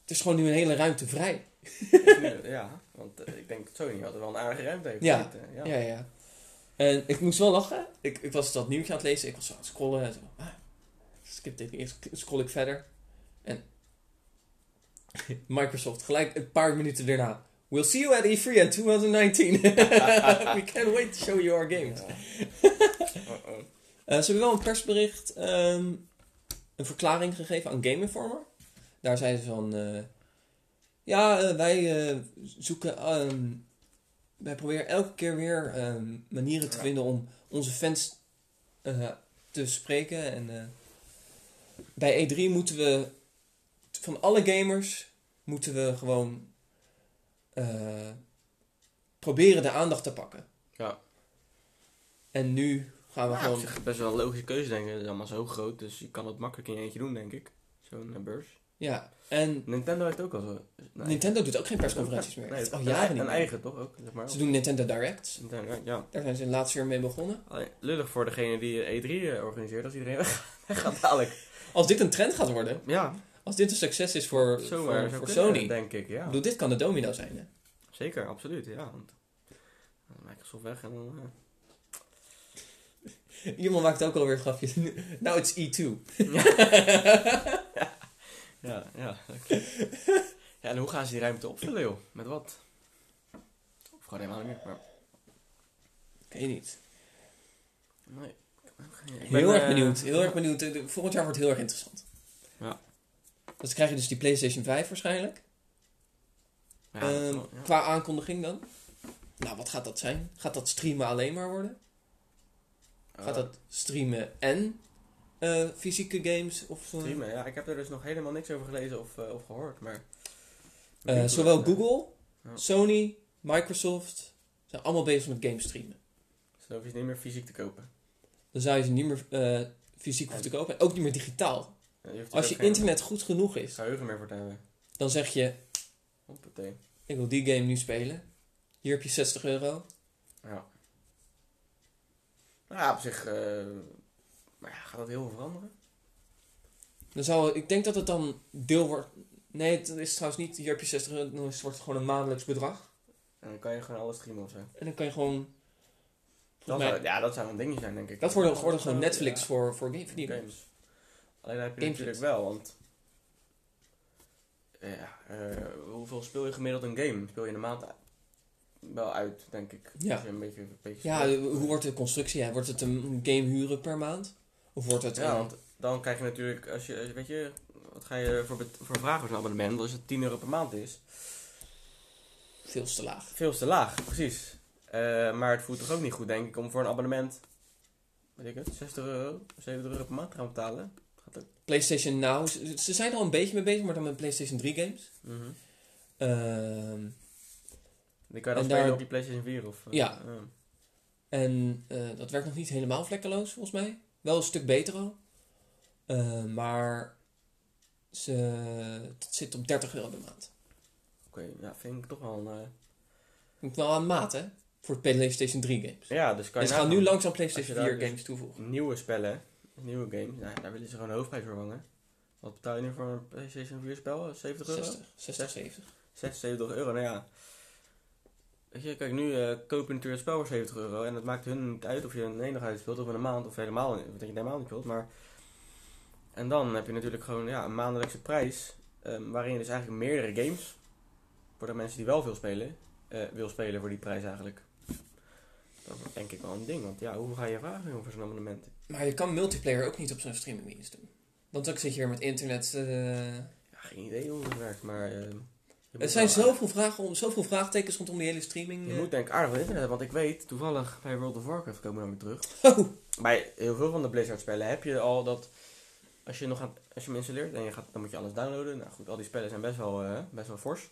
het is gewoon nu een hele ruimte vrij. ja, want eh, ik denk dat Sony altijd wel een aardige ruimte heeft. Ja. Ja, ja. En ik moest wel lachen. Ik, ik was dat nieuwtje aan het lezen. Ik was zo aan het scrollen. En zo, ah, skip dit. Eerst scroll ik verder. En [laughs] Microsoft gelijk een paar minuten daarna. We'll see you at E3 in 2019. [laughs] We can't wait to show you our games. [laughs] Eh, ze hebben wel een persbericht, ehm, een verklaring gegeven aan Game Informer. Daar zeiden ze van, eh, ja, eh, wij zoeken, ehm, wij proberen elke keer weer ehm, manieren te Ja. vinden om onze fans te spreken. En bij E3 moeten we, van alle gamers, moeten we gewoon eh, proberen de aandacht te pakken. Ja. En nu gaan we Ja, gewoon... zich best wel een logische keuze, denk ik. Het is allemaal zo groot, dus je kan het makkelijk in je eentje doen, denk ik. Zo'n eh, beurs. Ja, en Nintendo heeft ook al zo. nee. Nintendo doet ook geen persconferenties meer. Nee, al een, jaren een, niet meer. eigen toch ook, zeg maar. Ze doen Nintendo Directs. Nintendo, ja. Daar zijn ze laatst weer mee begonnen. Alleen, lullig voor degene die E3 eh, organiseert, als iedereen [laughs] weg gaat dadelijk. Als dit een trend gaat worden, Ja, als dit een succes is voor, zomaar voor, kunnen, Sony, denk ik, ja. bedoel, dit kan de domino zijn. Hè? Zeker, absoluut, ja. Want, dan Microsoft weg en dan... eh, [laughs] Iemand maakt ook alweer grapjes. [laughs] nou, it's E2. [laughs] Ja, ja. oké. ja, en hoe gaan ze die ruimte opvullen, joh? Met wat? Of gewoon helemaal niet meer. Maar, Ik weet niet. nee. ik ben, Heel erg eh, benieuwd. Heel erg benieuwd. Eh, Volgend jaar wordt heel erg interessant. Ja. Dus dan krijg je dus die PlayStation 5 waarschijnlijk. Ja, Ehm, wel- ja. Qua aankondiging dan. Nou, wat gaat dat zijn? Gaat dat streamen alleen maar worden? Gaat Eh, dat streamen en eh, fysieke games? Of, eh, streamen? Ja, ik heb er dus nog helemaal niks over gelezen of, of gehoord, maar... zowel. Google, Ja. Sony, Microsoft zijn allemaal bezig met game streamen. Dus dan hoef je het niet meer fysiek te kopen. Dan zou je ze niet meer fysiek hoeven te kopen. En ook niet meer digitaal. Ja, Als je internet goed genoeg is, geheugen meer voor hebben. dan zeg je: Hoppatee. Ik wil die game nu spelen. Hier heb je 60 euro. Ja. Nou ja, op zich... eh, maar ja, gaat dat heel veel veranderen? Dan zou, ik denk dat het dan deel wordt. Nee, het is trouwens niet. Hier heb je 60 euro. Dan wordt het gewoon een maandelijks bedrag. En dan kan je gewoon alles streamen of zo. En dan kan je gewoon. Dat Volgens mij, zou, ja, dat zou een dingetje zijn, denk ik. dat wordt, gewoon Netflix ja. voor, voor games. Alleen heb je natuurlijk wel, want... Ja, eh, hoeveel speel je gemiddeld een game? Speel je in de maand wel uit, denk ik. Ja. Een beetje, een beetje Ja, hoe wordt de constructie? Ja, wordt het een game huren per maand? Of wordt het ja, een- want dan krijg je natuurlijk, als je, weet je, wat ga je voor, voor vragen voor een abonnement? Als het 10 euro per maand is, veel te laag? veel te laag, precies. Eh, maar het voelt toch ook niet goed, denk ik, om voor een abonnement, weet ik het, 60 euro, 70 euro per maand te gaan betalen. PlayStation Now, ze, ze zijn er al een beetje mee bezig, maar dan met PlayStation 3 games. Mhm. Ehm, Die kan je dan En spelen daar- op die PlayStation 4 of... eh, Ja. En eh, dat werkt nog niet helemaal vlekkeloos, volgens mij. Wel een stuk beter al. Eh, maar ze, het zit op 30 euro per maand. Oké, ja, vind ik toch wel een... eh, Vind ik wel aan maat, hè? Voor PlayStation 3 games. Ja, dus kan En je ze gaan nu langzaam PlayStation Als je 4 daar games toevoegen. nieuwe spellen, nieuwe games, nou, ja, daar willen ze gewoon hoofdprijs vervangen. Wat betaal je nu voor een PlayStation 4 spel? 70 euro? 60, 60, 70. 76 euro, nou ja. Weet je, kijk, nu eh koop je natuurlijk het spel voor 70 euro. En het maakt hun niet uit of je een enig speelt of een maand of helemaal, of dat je helemaal niet wilt. Maar... En dan heb je natuurlijk gewoon ja, een maandelijkse prijs. ehm, waarin je dus eigenlijk meerdere games, voor de mensen die wel veel spelen, eh, wil spelen voor die prijs eigenlijk. Dat is denk ik wel een ding. Want ja, hoe ga je vragen voor zo'n abonnement? Maar je kan multiplayer ook niet op zo'n streamingdienst doen. Want dan zit je weer met internet. eh, Ja, geen idee hoe het werkt, maar... moet er zijn zoveel, vragen om, zoveel vraagtekens rondom die hele streaming. Je eh. moet denk ik aardig van internet, want ik weet toevallig bij World of Warcraft komen we dan weer terug. [laughs] Oh, Bij heel veel van de Blizzard spellen heb je al dat als je nog gaat, als je hem installeert en je gaat, dan moet je alles downloaden. Nou goed, al die spellen zijn best wel, best wel fors.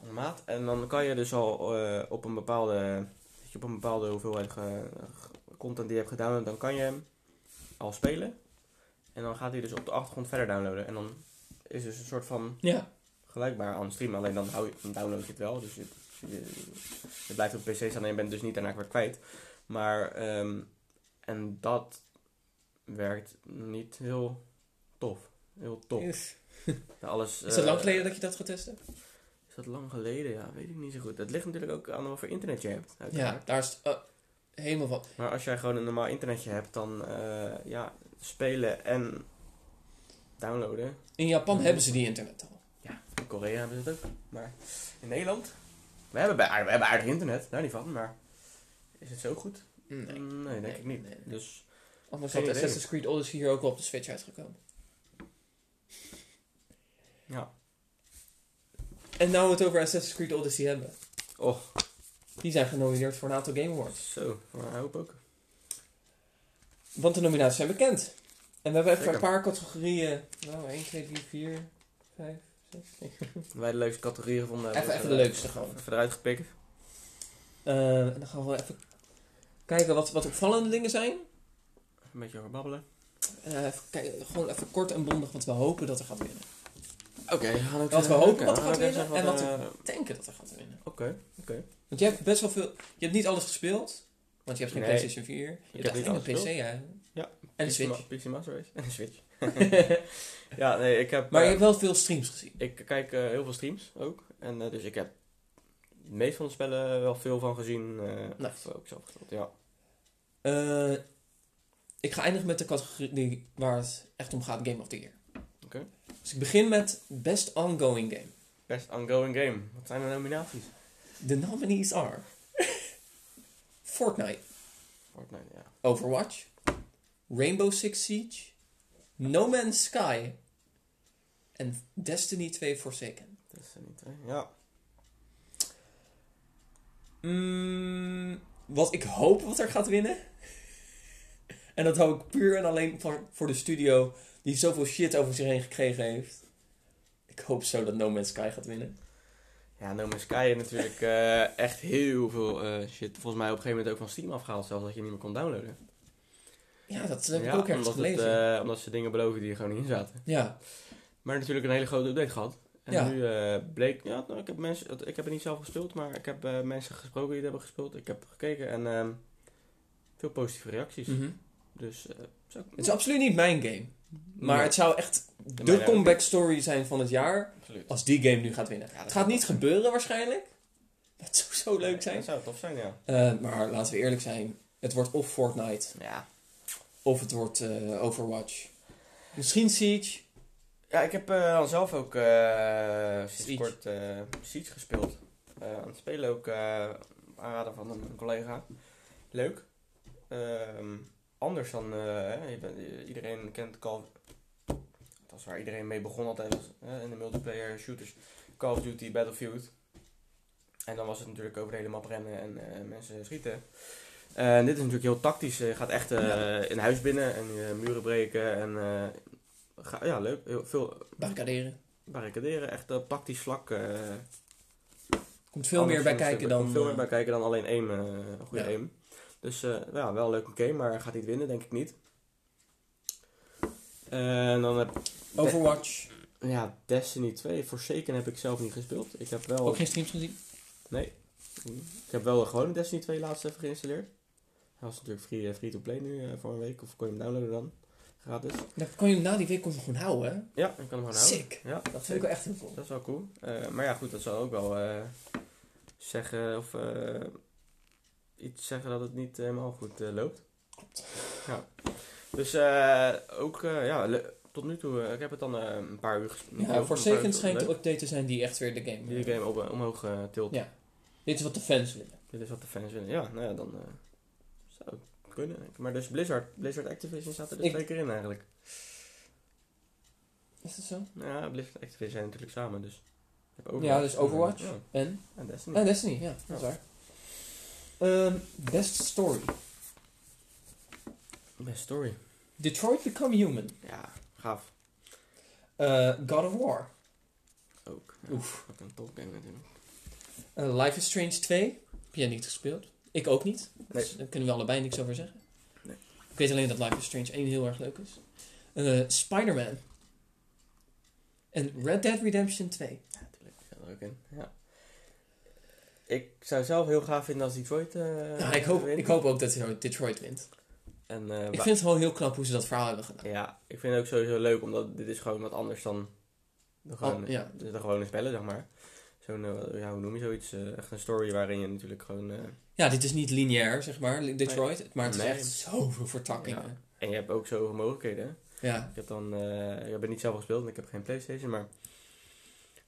Aan de maat. En dan kan je dus al op een bepaalde, je op een bepaalde hoeveelheid content die je hebt gedownload, dan kan je hem al spelen. En dan gaat hij dus op de achtergrond verder downloaden. En dan is dus een soort van ja. gelijkbaar aan streamen. Alleen dan, hou je, dan download je het wel. Dus je, je, je blijft op PC staan en je bent dus niet daarna weer kwijt. Maar, ehm, en dat werkt niet heel tof. Heel. Is, Alles, [laughs] is dat lang eh, geleden dat je dat getest hebt? Is dat lang geleden? Ja, weet ik niet zo goed. Het ligt natuurlijk ook aan wat voor internet je hebt. Ja, uiteraard. daar is het eh, helemaal van. Maar als jij gewoon een normaal internetje hebt, dan eh, ja, spelen en downloaden. In Japan hebben ze die internet al. Ja, in Korea hebben ze het ook. Maar in Nederland, we hebben, bij- we hebben aardig internet, daar niet van. Maar is het zo goed? Nee. Mm, Nee, denk Nee, ik niet. nee. Dus Anders had. Assassin's Creed Odyssey hier ook wel op de Switch uitgekomen. ja. En nou we het over Assassin's Creed Odyssey hebben. Oh, Die zijn genomineerd voor een aantal Game Awards. zo. Maar een hoop ook. Want de nominaties zijn bekend. En we hebben even Zeker. een paar categorieën. Nou, 1, 2, 3, 4, 5, 6, 7. Wij de leukste categorieën gevonden hebben. Even, even de leukste gewoon. Even eruit gepikt. Eh, en dan gaan we even kijken wat, wat opvallende dingen zijn. Een beetje over babbelen. Eh, even kijken, gewoon even kort en bondig wat we hopen dat er gaat winnen. Oké, we ook Wat we eh, hopen er we gaat winnen en wat eh, Denken dat er gaat winnen. Oké, oké. Want je hebt best wel veel... Je hebt niet alles gespeeld. Want je hebt geen Nee. PlayStation 4. Je heb hebt niet alleen alles een PC, ja. Ja. En een Switch. PC Master Race. En een Switch. [laughs] [laughs] ja, nee, ik heb... Maar je eh, hebt wel veel streams gezien. Ik kijk eh, heel veel streams ook. En eh, dus ik heb de meeste van de spellen wel veel van gezien. eh Nice. Of ook zelf gespeeld, ja. Eh, ik ga eindigen met de categorie waar het echt om gaat, Game of the Year. Dus ik begin met Best Ongoing Game. Best ongoing game. Wat zijn de nominaties? De nominees are [laughs] Fortnite, Fortnite, ja. Overwatch, Rainbow Six Siege, No Man's Sky en Destiny 2 Forsaken. Niet, hè? Ja. Mm, wat ik hoop wat er gaat winnen. [laughs] en dat hoop ik puur en alleen voor, voor de studio die zoveel shit over zich heen gekregen heeft. Ik hoop zo dat No Man's Sky gaat winnen. Ja, No Man's Sky heeft natuurlijk eh, echt heel veel eh, shit. Volgens mij op een gegeven moment ook van Steam afgehaald, zelfs dat je niet meer kon downloaden. Ja, dat heb ik ja, ook ergens omdat, het, gelezen. eh, omdat ze dingen beloven die er gewoon niet in zaten. ja, Maar natuurlijk een hele grote update gehad. En Ja. nu bleek, ja, nou, ik, heb mensen, ik heb het niet zelf gespeeld, maar ik heb mensen gesproken die het hebben gespeeld. Ik heb gekeken en ehm, veel positieve reacties. mhm. Dus het is absoluut niet mijn game. Maar Nee, het zou echt de comeback story zijn van het jaar absoluut. als die game nu gaat winnen. Ja, dat het gaat niet gebeuren waarschijnlijk. [laughs] Dat zou zo leuk Dat zijn. zou tof zijn, ja. Eh, maar laten we eerlijk zijn. Het wordt of Fortnite Ja, of het wordt eh, Overwatch. Misschien Siege. ja ik heb dan zelf ook sinds Siege. kort Siege gespeeld. Aan het spelen ook aanraden van een collega. Leuk. Ehm, anders dan, iedereen kent Call Dat is waar iedereen mee begon altijd in de multiplayer shooters. Call of Duty, Battlefield. En dan was het natuurlijk over de hele map rennen en eh, mensen schieten. En dit is natuurlijk heel tactisch. Je gaat echt eh, in huis binnen en je muren breken. En eh, ga, ja, leuk. Heel veel Barricaderen. barricaderen. Echt op tactisch vlak. Komt veel meer bij kijken dan... komt veel meer bij kijken dan alleen aim, een goede Ja. aim. Dus ja, wel een leuke game, maar gaat niet winnen, denk ik niet. En dan heb Overwatch. ja, Destiny 2, Forsaken heb ik zelf niet gespeeld. Ik heb wel, Ook geen streams gezien. nee, ik heb wel gewoon Destiny 2 laatst even geïnstalleerd. Hij was natuurlijk free, eh, free to play nu eh, voor een week, of kon je hem downloaden dan, gratis. Dan kan je hem na die week kon je gewoon houden, hè? Ja, ik kan hem gewoon houden. Sick. Ja, Dat vind ik wel echt heel cool. Dat is wel cool. Eh, maar ja, goed, dat zal ook wel eh, zeggen of eh, iets zeggen dat het niet helemaal goed eh, loopt. Klopt. Ja. Dus eh, ook, eh, ja, tot nu toe, eh, ik heb het dan eh, een paar uur gespeeld. Ja, Forsaken schijnt de update te zijn die echt weer de game... Die de game op, omhoog eh, tilt. Ja. Dit is wat de fans willen. Dit is wat de fans willen. Ja, nou ja, dan eh, zou het kunnen. Maar dus Blizzard, Blizzard Activision staat er dus Ik- twee keer in eigenlijk. Is dat zo? Nou Ja, Blizzard Activision zijn natuurlijk samen, dus. Ja, dus Overwatch. Ja, En? en Destiny. En Destiny, ja. Dat is waar. Ehm, best story. Best story. Detroit Become Human. Ja, gaaf. Eh, God of War. Ook. Ja, Oef. Ook een top game natuurlijk. Eh, Life is Strange 2. Heb jij niet gespeeld? Ik ook niet. Nee. Dus daar kunnen we allebei niks over zeggen. Nee. Ik weet alleen dat Life is Strange 1 heel erg leuk is. Eh, Spider-Man. En Red Dead Redemption 2. Ja, natuurlijk. Er ook in. Ja. Ik zou zelf heel gaaf vinden als Detroit ik, hoop, wint. ik hoop ook dat Detroit wint. En, eh, Ik vind het gewoon heel knap hoe ze dat verhaal hebben gedaan. Ja, ik vind het ook sowieso leuk, omdat dit is gewoon wat anders dan de gewone, Oh, ja. de, de gewone spellen, zeg maar. Zo'n, eh, ja, hoe noem je zoiets? Eh, echt een story waarin je natuurlijk gewoon... Ja, dit is niet lineair, zeg maar, Detroit. Maar het is Nee. echt zoveel vertakkingen. en je hebt ook zoveel mogelijkheden. Ja. Ik heb dan... ik heb het niet zelf gespeeld, want ik heb geen Playstation, maar...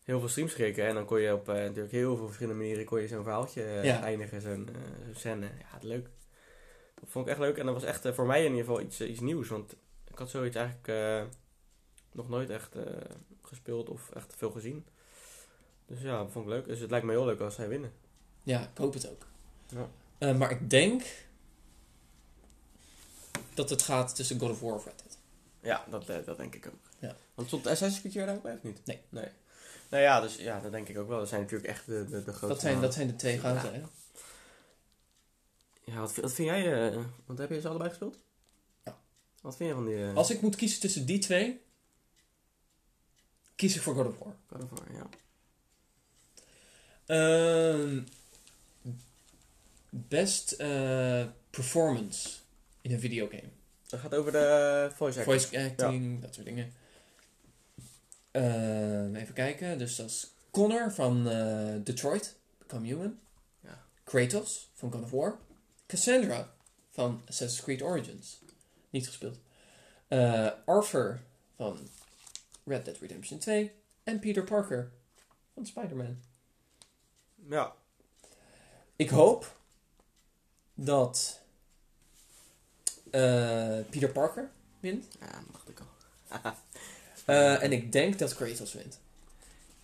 Heel veel streams gekeken en dan kon je op natuurlijk heel veel verschillende manieren kon je zo'n verhaaltje eindigen, zo'n zo'n scène. Ja, leuk. Dat vond ik echt leuk en dat was echt eh, voor mij in ieder geval iets, eh, iets nieuws, want ik had zoiets eigenlijk eh, nog nooit echt gespeeld of echt veel gezien. Dus ja, dat vond ik leuk. Dus het lijkt me heel leuk als zij winnen. Ja, ik hoop het ook. Ja. Maar ik denk dat het gaat tussen God of War of Red Dead. Ja, dat, dat denk ik ook. Ja. Want stond Assassin's Creed hier ook bij of niet? Nee. Nee. Nou ja, dus ja, dat denk ik ook wel. Dat zijn natuurlijk echt de, de, de grootste Dat zijn, dat zijn de twee grote. hè? Ja, wat, vind- wat vind jij? eh, want heb je ze allebei gespeeld? Ja. Wat vind je van die... eh, Als ik moet kiezen tussen die twee, kies ik voor God of War. God of War, ja. Ehm, best eh, performance in een videogame. Dat gaat over de voice acting. Voice acting, dat soort dingen. Ehm, even kijken. Dus dat is Connor van Detroit, Become Human. Ja. Kratos van God of War. Cassandra van Assassin's Creed Origins. Niet gespeeld. Eh, Arthur van Red Dead Redemption 2. En Peter Parker van Spider-Man. Ja. Ik hoop dat eh, Peter Parker wint. Ja, dat dacht ik al. [laughs] Eh, en ik denk dat Kratos wint.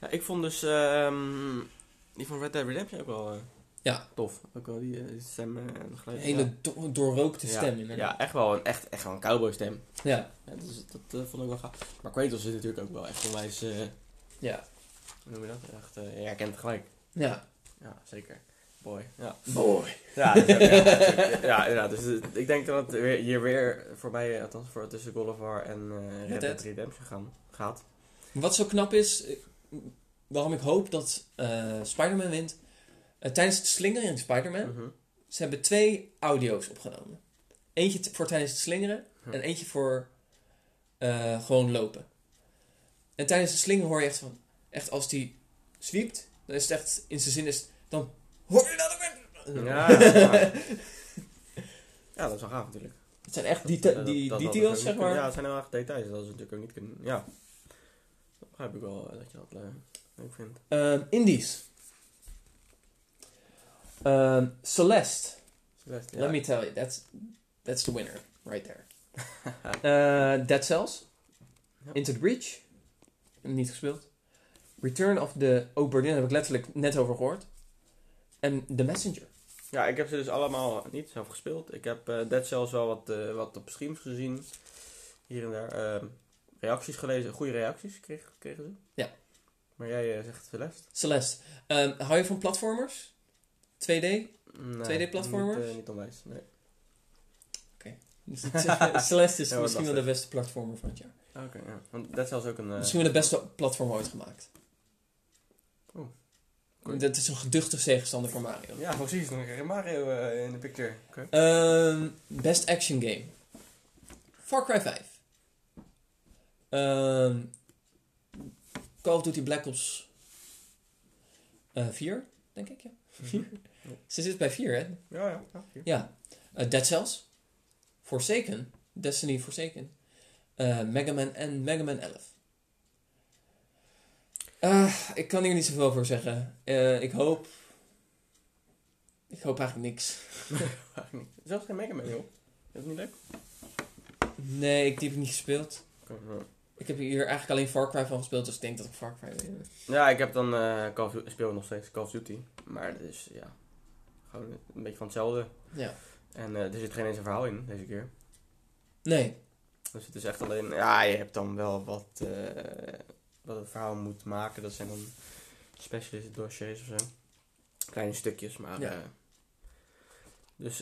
Ja, ik vond dus ehm, die van Red Dead Redemption ook wel Ja. tof. Ook wel die, eh, die stem eh, en geluid. Een hele do- doorrookte Ja, stem. inderdaad. Ja, echt wel een, echt, echt wel een cowboy stem. Ja. Dus, dat eh, vond ik wel gaaf. Maar Kratos is natuurlijk ook wel echt onwijs, Ja. hoe noem je dat? Echt, je herkent het gelijk. Ja. Ja, zeker. Boy. Ja, Boy. ja, dus, ja. Dus ik denk dat het weer, hier weer voorbij, eh, althans voor tussen God of War en eh Red Dead. Redemption gaan, gaat. Wat zo knap is, waarom ik hoop dat eh Spider-Man wint. Eh, tijdens het slingeren in Spider-Man, Mhm. ze hebben twee audio's opgenomen. Eentje voor tijdens het slingeren Hm. en eentje voor eh, gewoon lopen. En tijdens het slingeren hoor je echt van, echt als die zwiept, dan is het echt, in zijn zin is het, dan hoor je dat ook weer. Ja, ja. [laughs] ja, dat is wel gaaf natuurlijk. Het zijn echt die, Dat- die dat- details, dat- zeg Ja, maar. het zijn heel erg details. Dat is natuurlijk ook niet kunnen. Ja. Dat begrijp ik wel eh, dat je dat leuk vindt. Ehm, Indies. Ehm, Celeste. Celeste, Let me tell you, that's, that's the winner, right there. [laughs] Eh, Dead Cells. Into the Breach. Niet gespeeld. Return of the Oberdin heb ik letterlijk net over gehoord. En The Messenger. Ja, ik heb ze dus allemaal niet zelf gespeeld. Ik heb eh Dead Cells wel wat, eh, wat op streams gezien. Hier en daar. Ehm, reacties gelezen. Goede reacties kregen ze. Ja. Maar jij zegt Celeste? Celeste. Ehm, hou je van platformers? 2D? Nee, 2D-platformers? Niet, eh, niet onwijs, nee. Dus het- [laughs] Celeste is Ja, misschien wel de beste platformer van het jaar. Oké, ja. Want Dead Cells ook een... eh, Misschien wel de beste platform ooit gemaakt. Oh. Cool. Dat is een geduchte tegenstander voor Mario. Ja, precies. Dan krijg je Mario eh, in de picture. Oké. Ehm, best action game. Far Cry 5. Ehm, Call of Duty Black Ops eh 4, denk ik. Ja. Vier? [laughs] Ze zit bij 4, hè? Ja, ja. ja. Eh, Dead Cells. Forsaken. Destiny Forsaken. eh Mega Man en Mega Man 11. Eh, ik kan hier niet zoveel over zeggen. Ik hoop... Ik hoop eigenlijk niks. [laughs] Zelfs geen Mega Man, joh. Is dat niet leuk? Nee, ik, die heb ik niet gespeeld. Ik heb hier eigenlijk alleen Far Cry van gespeeld, dus ik denk dat ik Far Cry. Ja, ik heb dan Call of Duty, speel nog steeds Call of Duty. Maar is ja, gewoon een beetje van hetzelfde. Ja. En eh, er zit geen eens een verhaal in deze keer. Nee. Dus het is echt alleen, ja, je hebt dan wel wat, eh, wat het verhaal moet maken. Dat zijn dan specialist dossiers of zo. Kleine stukjes, maar. Ja. eh, dus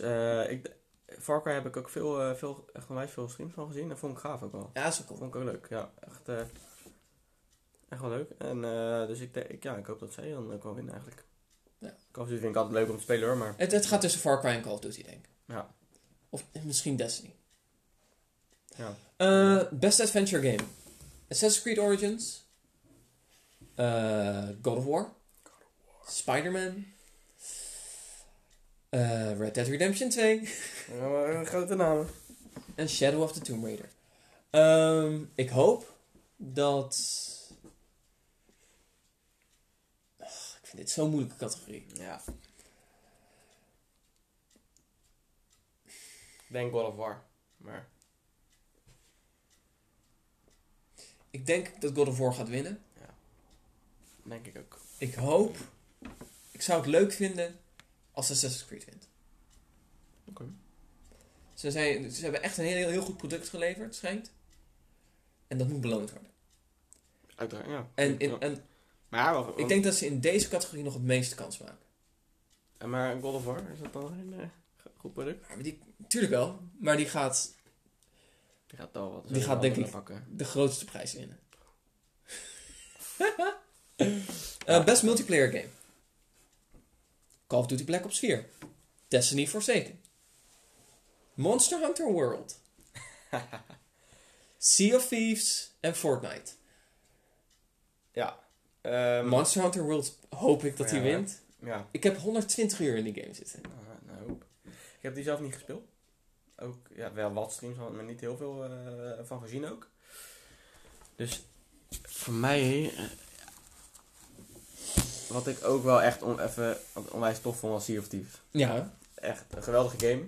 ik, Far Cry heb ik ook veel, veel, echt onwijs veel streams van gezien. Dat vond ik gaaf ook wel. Ja, cool. Vond ik ook leuk, ja. Echt, echt wel leuk. En dus ik, denk- ik, ja, ik hoop dat zij dan ook wel winnen eigenlijk. Ja. Call of Duty vind ik altijd leuk om te spelen hoor, maar... Het, het gaat tussen Far Cry en Call of Duty, denk ik. Ja. Of misschien Destiny. Ja. Eh, best Adventure Game. Assassin's Creed Origins. Eh, God of War. Spider-Man. Eh, Red Dead Redemption 2. Ja, maar, eh, grote namen. En Shadow of the Tomb Raider. Ehm, ik hoop dat... Dit zo'n moeilijke categorie. Ja. Ik denk God of War. Maar Ik denk dat God of War gaat winnen. denk ik ook. Ik hoop... Ik zou het leuk vinden als Assassin's Creed wint. Oké. Ze, zijn, ze hebben echt een heel, heel goed product geleverd, schijnt. En dat moet beloond worden. Uiteraard, ja. En, in, Ja. en Maar, ik denk dat ze in deze categorie nog het meeste kans maken. En Maar God of War, is dat dan een eh, goed product? Maar die, tuurlijk wel, maar die gaat Die gaat al wat Die gaat denk ik- pakken. de grootste prijs winnen. [laughs] Eh, best multiplayer game. Call of Duty Black Ops 4. Destiny Forsaken. Monster Hunter World. [laughs] sea of Thieves en Fortnite. Ja. Ehm, Monster Hunter World hoop ik dat hij wint. Ja. Ik heb 120 uur in die game zitten. Ah, nou, ik heb die zelf niet gespeeld. Ook, ja, wel wat streams, maar niet heel veel eh, van gezien ook. Dus voor mij, eh, wat ik ook wel echt on, even onwijs tof vond was Sea of Thieves. Ja. Echt een geweldige game.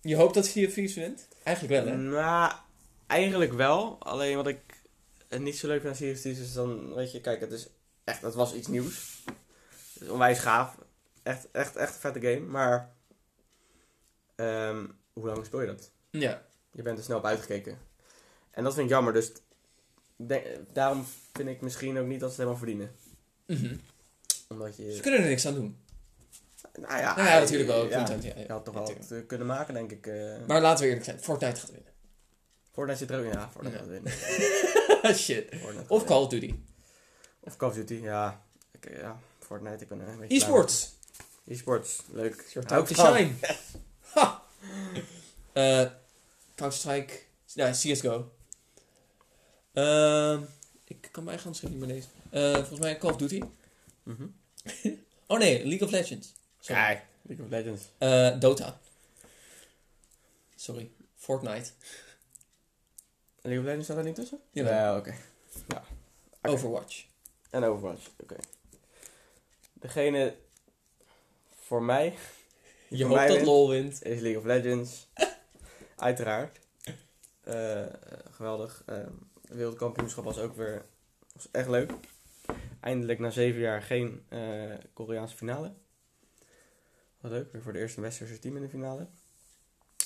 Je hoopt dat Sea of Thieves wint? Eigenlijk wel, hè? Nou, eigenlijk wel. Alleen wat ik het niet zo leuk vind aan Sea of Thieves is dan, weet je, kijk, het is echt, het was iets nieuws. Onwijs gaaf. Echt, echt, echt een vette game. Maar, ehm, hoe lang speel je dat? Ja. Je bent er snel op uitgekeken. En dat vind ik jammer, dus daarom vind ik misschien ook niet dat ze het helemaal verdienen. Mhm. Omdat je... Ze kunnen er niks aan doen. Nou ja, Nou ja, natuurlijk wel. Ja, Content, ja, ja. je had toch wel wat eh, kunnen maken, denk ik. eh Maar laten we eerlijk zijn. Fortnite gaat winnen. Fortnite zit er ook in. Ja, Fortnite gaat winnen. [laughs] Shit. Fortnite Of. Call of Duty. Of Call of Duty, ja. Ik, eh, ja, Fortnite, ik ben er een beetje E-sports. E-sports, leuk. Van. shine. [laughs] Ha! Eh, Counter-Strike. Ja, CSGO. Ehm, ik kan mijn eigen handschrift niet meer lezen. Eh, volgens mij Call of Duty. Mhm. [laughs] Oh nee, League of Legends. Sorry. Kijk, League of Legends. Eh, Dota. Sorry. Fortnite. League of Legends staat er niet tussen? Ja, oké. Oké. Overwatch. En Overwatch, oké. Degene voor mij Je hoopt dat wint. LOL wint. is League of Legends. [laughs] Uiteraard. Eh, geweldig. Het wereldkampioenschap was ook weer was echt leuk. Eindelijk na zeven jaar geen eh, Koreaanse finale. Wat leuk, weer voor de eerste westerse team in de finale.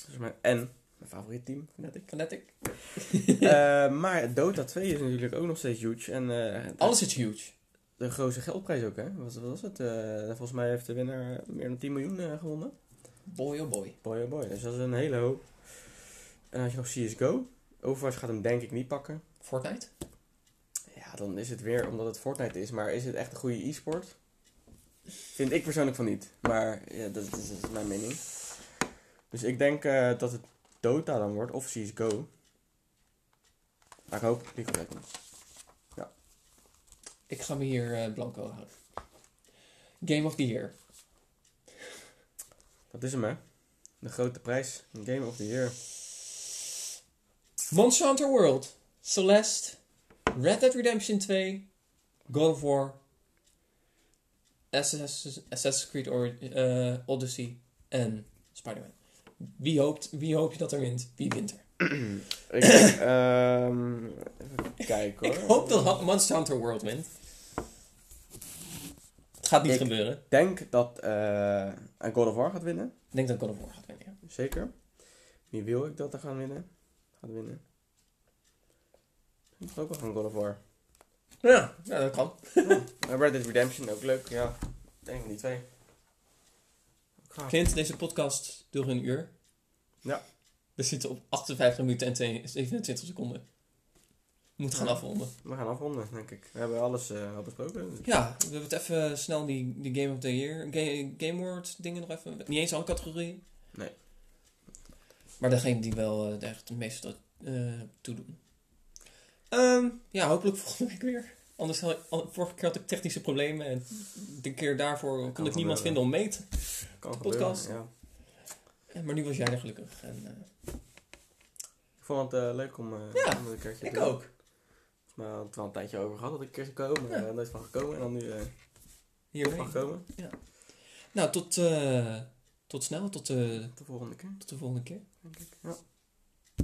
Dus mijn, en mijn favoriet team, Fnatic. Fnatic. [laughs] Eh, maar Dota 2 is natuurlijk ook nog steeds huge. En eh, Alles is huge. de grootste geldprijs ook, hè? Wat, wat was het? Eh, volgens mij heeft de winnaar meer dan 10 miljoen gewonnen. Boy oh boy. Boy oh boy, dus dat is een hele hoop. En dan had je nog CSGO. Overwatch gaat hem denk ik niet pakken. Fortnite. Ja, dan is het weer omdat het Fortnite is. Maar is het echt een goede e-sport? Vind ik persoonlijk van niet. Maar ja, dat, is, dat is mijn mening. Dus ik denk dat het Dota dan wordt. Of CSGO. Maar ik hoop League of Legends. Ik ga me hier eh, blanco houden. Game of the Year. Dat is hem, hè? De grote prijs. Game of the Year. Monster Hunter World. Celeste. Red Dead Redemption 2. God of War. Assassin's, Creed or, eh, Odyssey. En Spider-Man. Wie, hoopt, wie hoop je dat er wint? Wie wint er? [clears throat] ik ehm, even kijken hoor. Ik hoop dat Monster Hunter World wint. Het gaat niet Ik- gebeuren. Ik denk dat een God of War gaat winnen. Ik denk dat God of War gaat winnen. ja. Zeker. Wie wil ik dat er gaan winnen? Gaat winnen. Ik ook wel van God of War. Ja, ja dat kan. En Red Dead Redemption ook leuk, ja. Ik denk die twee. Clint, deze podcast duurt een uur. Ja. We zitten op 58 minuten en 2 27 seconden. We moeten gaan Ja. afronden. We gaan afronden, denk ik. We hebben alles eh, al besproken. Ja, we hebben het even snel die, die Game of the Year, Ga- Game Awards dingen nog even. Niet eens alle categorieën. Nee. Maar degene die wel er echt het meeste eh toe doen. Ehm, ja, hopelijk volgende week weer. Anders had ik, vorige keer had ik technische problemen en de keer daarvoor kon ik niemand vinden om mee te. Kan podcast. gebeuren, ja. Maar nu was jij er gelukkig. En, eh, Ik vond het eh, leuk om, eh Ja, om een keertje ik te doen. ook. Maar we hadden het wel een tijdje over gehad dat ik een keer zou komen. Maar Ja. nooit van gekomen. En dan nu Hiermee. van gekomen. Nou, tot, tot snel. Tot, Tot de volgende keer, tot de volgende keer. denk ik. Ja.